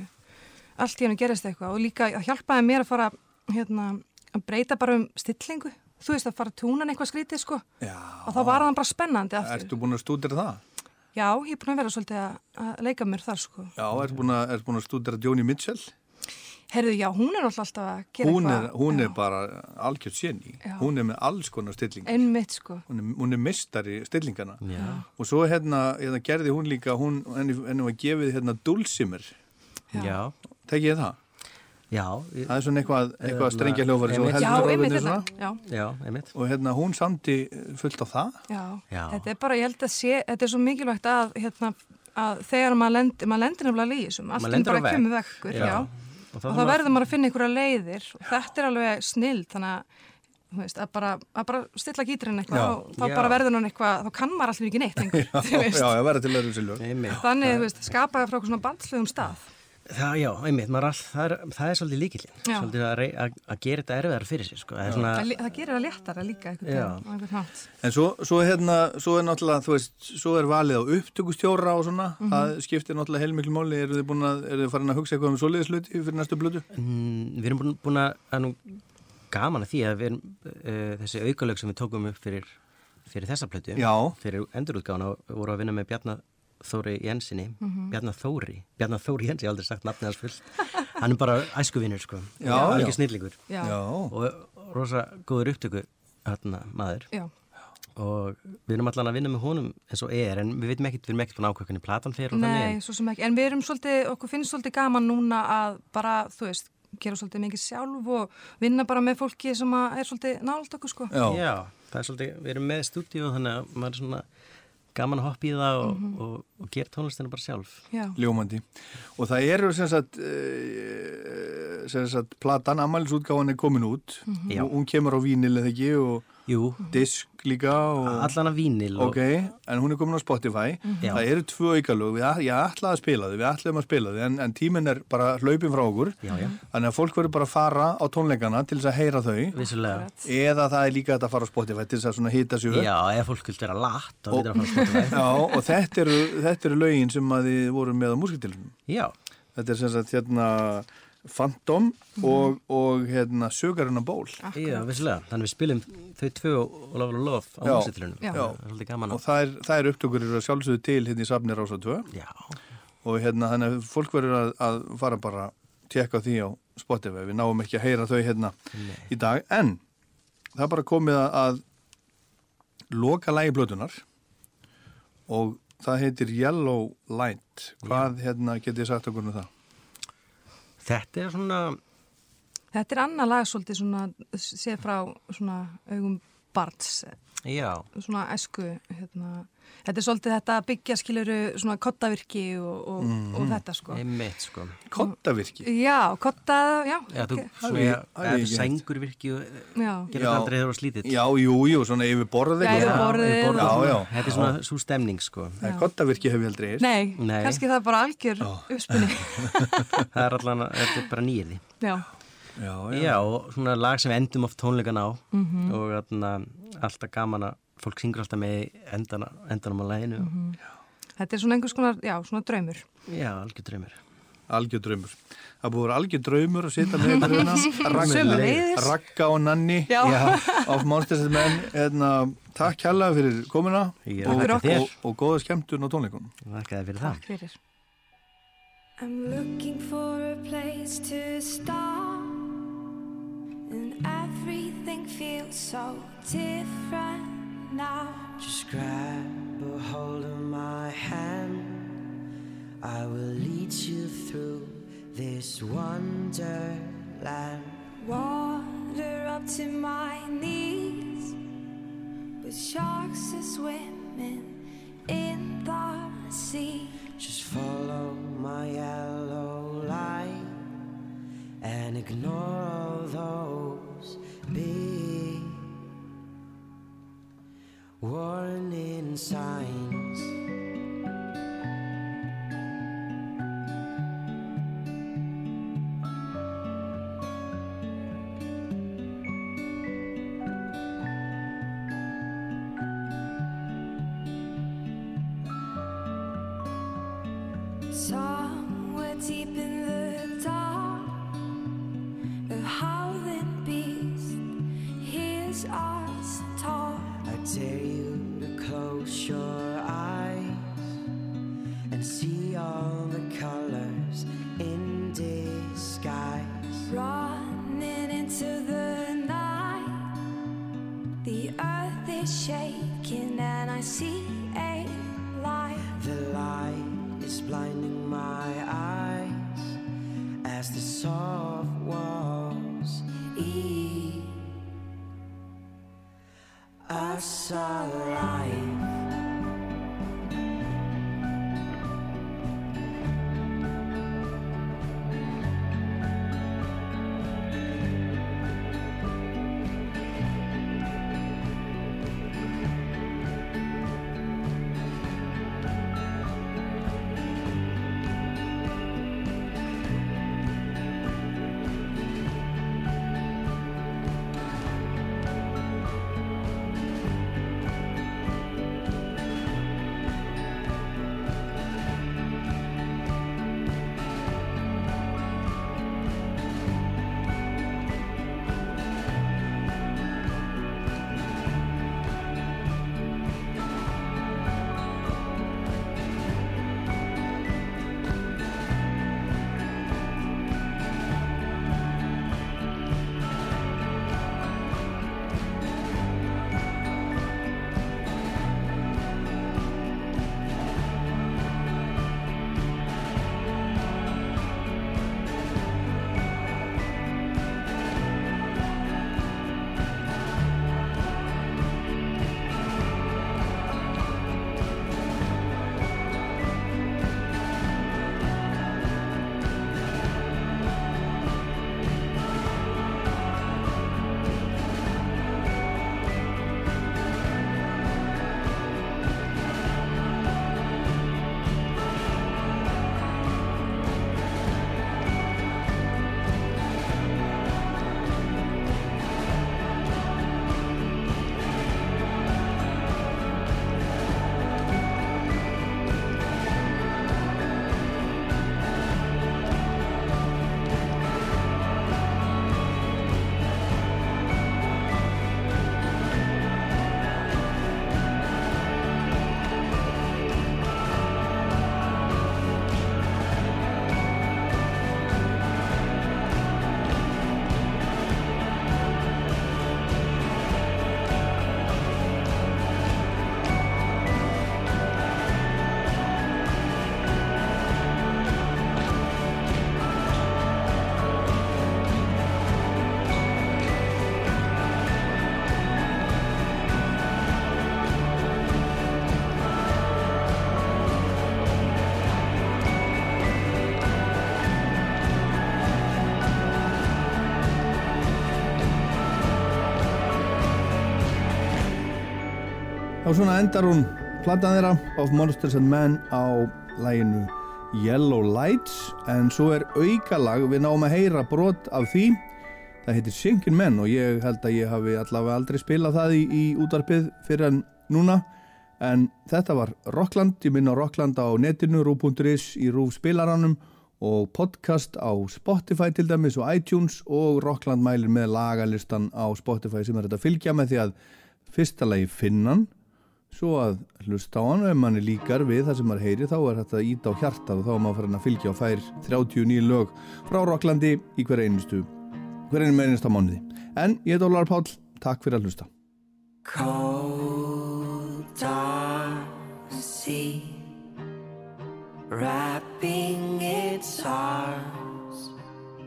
allt í einu gerðist eitthvað og líka hjálpaði mér að fara hérna, að breyta bara um stillingu, þú veist að fara að túna eitthvað skrítið sko já, og þá var það bara spennandi aftur. ertu búin að stúdira það? Já, ég er búin að vera svolítið að, leika mér þar sko. Já, ertu búin að, ertu búin að stúdira Joni Mitchell? Herðu, já, hún er alltaf alltaf að gera Hún er, eitthvað. hún Já. er bara algjört séni. Já. Hún er með alls konar stilling. Einmitt sko. Hún er, hún er mistari stillingana. já, Og svo hérna, hérna gerði hún líka, hún, henni, henni var gefið hérna dulcimer. já, Tekið ég það? já, ég- Það er svona eitthvað, eitthvað Hérna, strengja hljófari. Já, heldur þetta. svona. Já, já, einmitt, Og hérna hún samti fullt á það. já. Já. Þetta er bara, ég held að sé, þetta er svo mikilvægt að, hérna, að þegar maður lendir, maður lendir nefnilega í þessum, allt er bara vegg. kemur vekkur, já. Og Og þá verður maður að finna einhverja leiðir og þetta er alveg snill, þannig að, þú veist, að bara, að bara stilla gíturinn eitthvað Já. og þá Já. bara verður hann eitthvað, þá kann maður alltaf ekki neitt lengur, [LAUGHS] þú Já, veist. já, það verður til öðru silfur. Einmitt, Þannig, þú veist, skapaði frá eitthvað svona bandslegum stað. Það, já, einmitt, all, það, er, það er svolítið líkillin, Já. svolítið að, að, að gera þetta erfiðar fyrir sig, sko, það er svona, Það, það gerir það léttara líka einhvern hátt. En svo, svo hérna, svo er náttúrulega, þú veist, svo er valið á upptökustjóra og svona. Mhm. Það skiptir náttúrulega heilmiklu máli. Eru þið búin að, eru þið farin að hugsa eitthvað um svoleiðisluti fyrir næstu blödu? mm, við erum búin, að, að nú gaman að því að við erum, uh, þessi aukalög sem við tókum upp fyrir, fyrir þessa Já. fyrir endurútgána og voru að vinna með Bjarnar Þóri Jensinni, Mhm. Bjarnar Þóri, Bjarnar Þóri Jensi, ég hef aldrei sagt nafnið hans fullt, [LAUGHS] hann er bara æskuvinur, sko, Já, er ekki snillingur Já, Já. og rosa góður upptöku, hérna, maður. já, og við erum allan að vinna með honum eins og er en við veitum ekkert, við erum ekkert búin ákveðinni platan fyrir og Nei, þannig svo sem ekki, en við erum svolítið, okkur finnst svolítið gaman núna að bara, þú veist, gera svolítið mikið sjálf og vinna bara með fólki sem að er svolítið nált okkur sko. Já. Já, það er svolítið, við erum með stúdíu þannig að maður er svona gaman að hoppa í það og, Mhm. og, og gera tónlistina bara sjálf Já, Ljómandi. Og það eru sem sagt, uh, sem sagt, platan, Amalisútgáðan er komin út. Mhm. Já. og hún kemur á vínil eða ekki og, Jú, disk líka og... allan að vínil og, Ok, en hún er komin á Spotify. Já. Það eru tvö aukalög, ég ætlaði að spila þau við ætlaðum að spila þau, en, en tíminn er bara hlaupin frá okkur, Já, já, þannig að fólk verður bara að fara á tónleikana til þess að heyra þau. Vissulega. Eða það er líka að fara á Spotify til þess að hýta upp. Já, ef fólk vil vera Spotify. [LAUGHS] Já, og þetta eru, þetta eru lögin sem að þið voru með á músitilunum Já, Þetta er sem sagt hérna Phantom og, og hérna Sögarinn á ból já, vissulega. Þannig við spilum þau tvö og Love Love Love á músitilunum er og að það er, það er upptökur eru að sjálfsögðu til hérna í Safni Rása 2 Já, og hérna þannig að fólk verður að, að fara bara að tjekka á því á Spotify. Við náum ekki að heyra þau hérna í dag. En það er bara komið að, að loka lægi blötunar og það heitir Yellow Light. Hvað hérna getið sagt okkur um það? Þetta er svona Þetta er annað lag svolítið svona, séð frá svona augum barns, Já, svona esku, hérna. Þetta er svolítið þetta að byggja skiluru svona kottavirki og, og, Mhm. og þetta sko. einmitt sko Kottavirki Já, kotta, já. Já, þú, ok. svo Hafði- ég, hafði eða ég þú ekki sængur virki og Já, gerir Já. það aldrei þegar þú slítið Já, jú, jú, svona yfir borðið Já, yfir borðið svona. Þetta er svona svo stemning sko Það er kottavirki hef ég aldrei heyrt. nei, Nei. kannski það er bara algjör uppspunni. [LAUGHS] Það er allan, þetta er bara nýði já, Já, Já, og svona lag sem við endum oft tónleikan á Mhm. og þarna, alltaf gaman að fólk syngur alltaf með endana, endanum á læginu Mhm. þetta er svona einhvers konar, já, svona draumur. Já, algjör draumur algjör draumur. Það búið að vera algjör draumur að sitja með. [LAUGHS] Sömuleiðis. Ragga, og Nanni Já. af Monsters menn. Hérna, takk kærlega fyrir komuna Já, og, og, og, og góða skemmtun á tónleikunum. Þér fyrir það Takk fyrir. I'm looking for a place to start, and everything feels so different now. Just grab a hold of my hand. I will lead you through this wonderland. Water up to my knees, with sharks are swimming in the sea. Just follow my yellow light and ignore all those big warning signs. Somewhere deep in og svona endar hún platan þeirra of Monsters and Men á læginu Yellow Lights. En svo er aukalag við náum að heyra brot af því. Það heitir Sinkin Men og ég held að ég hafi allavega aldrei spilað það í, í útarpið fyrir en núna. En þetta var Rockland, ég minna Rockland á netinu, rú.is í rúf spilaranum og podcast á Spotify til dæmis og iTunes. Og Rockland mælir með lagalistan á Spotify sem er þetta fylgja með því að fyrsta lagi finnan svo að hlusta á hann og ef manni líkar við það sem maður heyri þá er þetta ít á hjartað og þá er maður farin að fylgja og fær 39 lög frá Rocklandi í hver einustu hver einu með einasta mánuði. En ég heit Ólar Páll, takk fyrir að hlusta. Cold dark sea wrapping its arms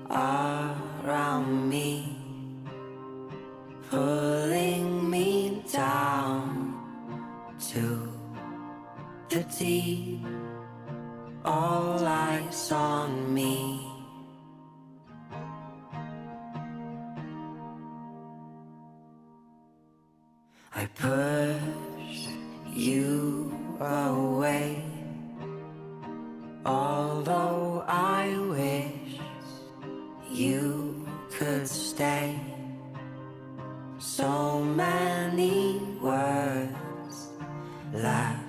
around me, pulling me down to the deep. All eyes on me. I push you away. Although I wish you could stay. So many words left.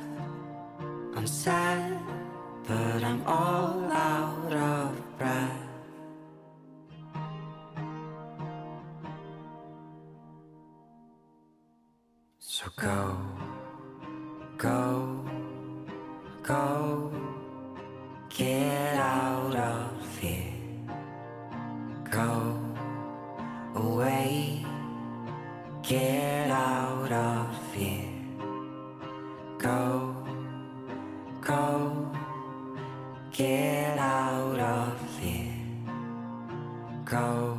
I'm sad, but I'm all out of breath. So go, go, go, get out of here. Go away, get out of here. Go, go, get out of here. Go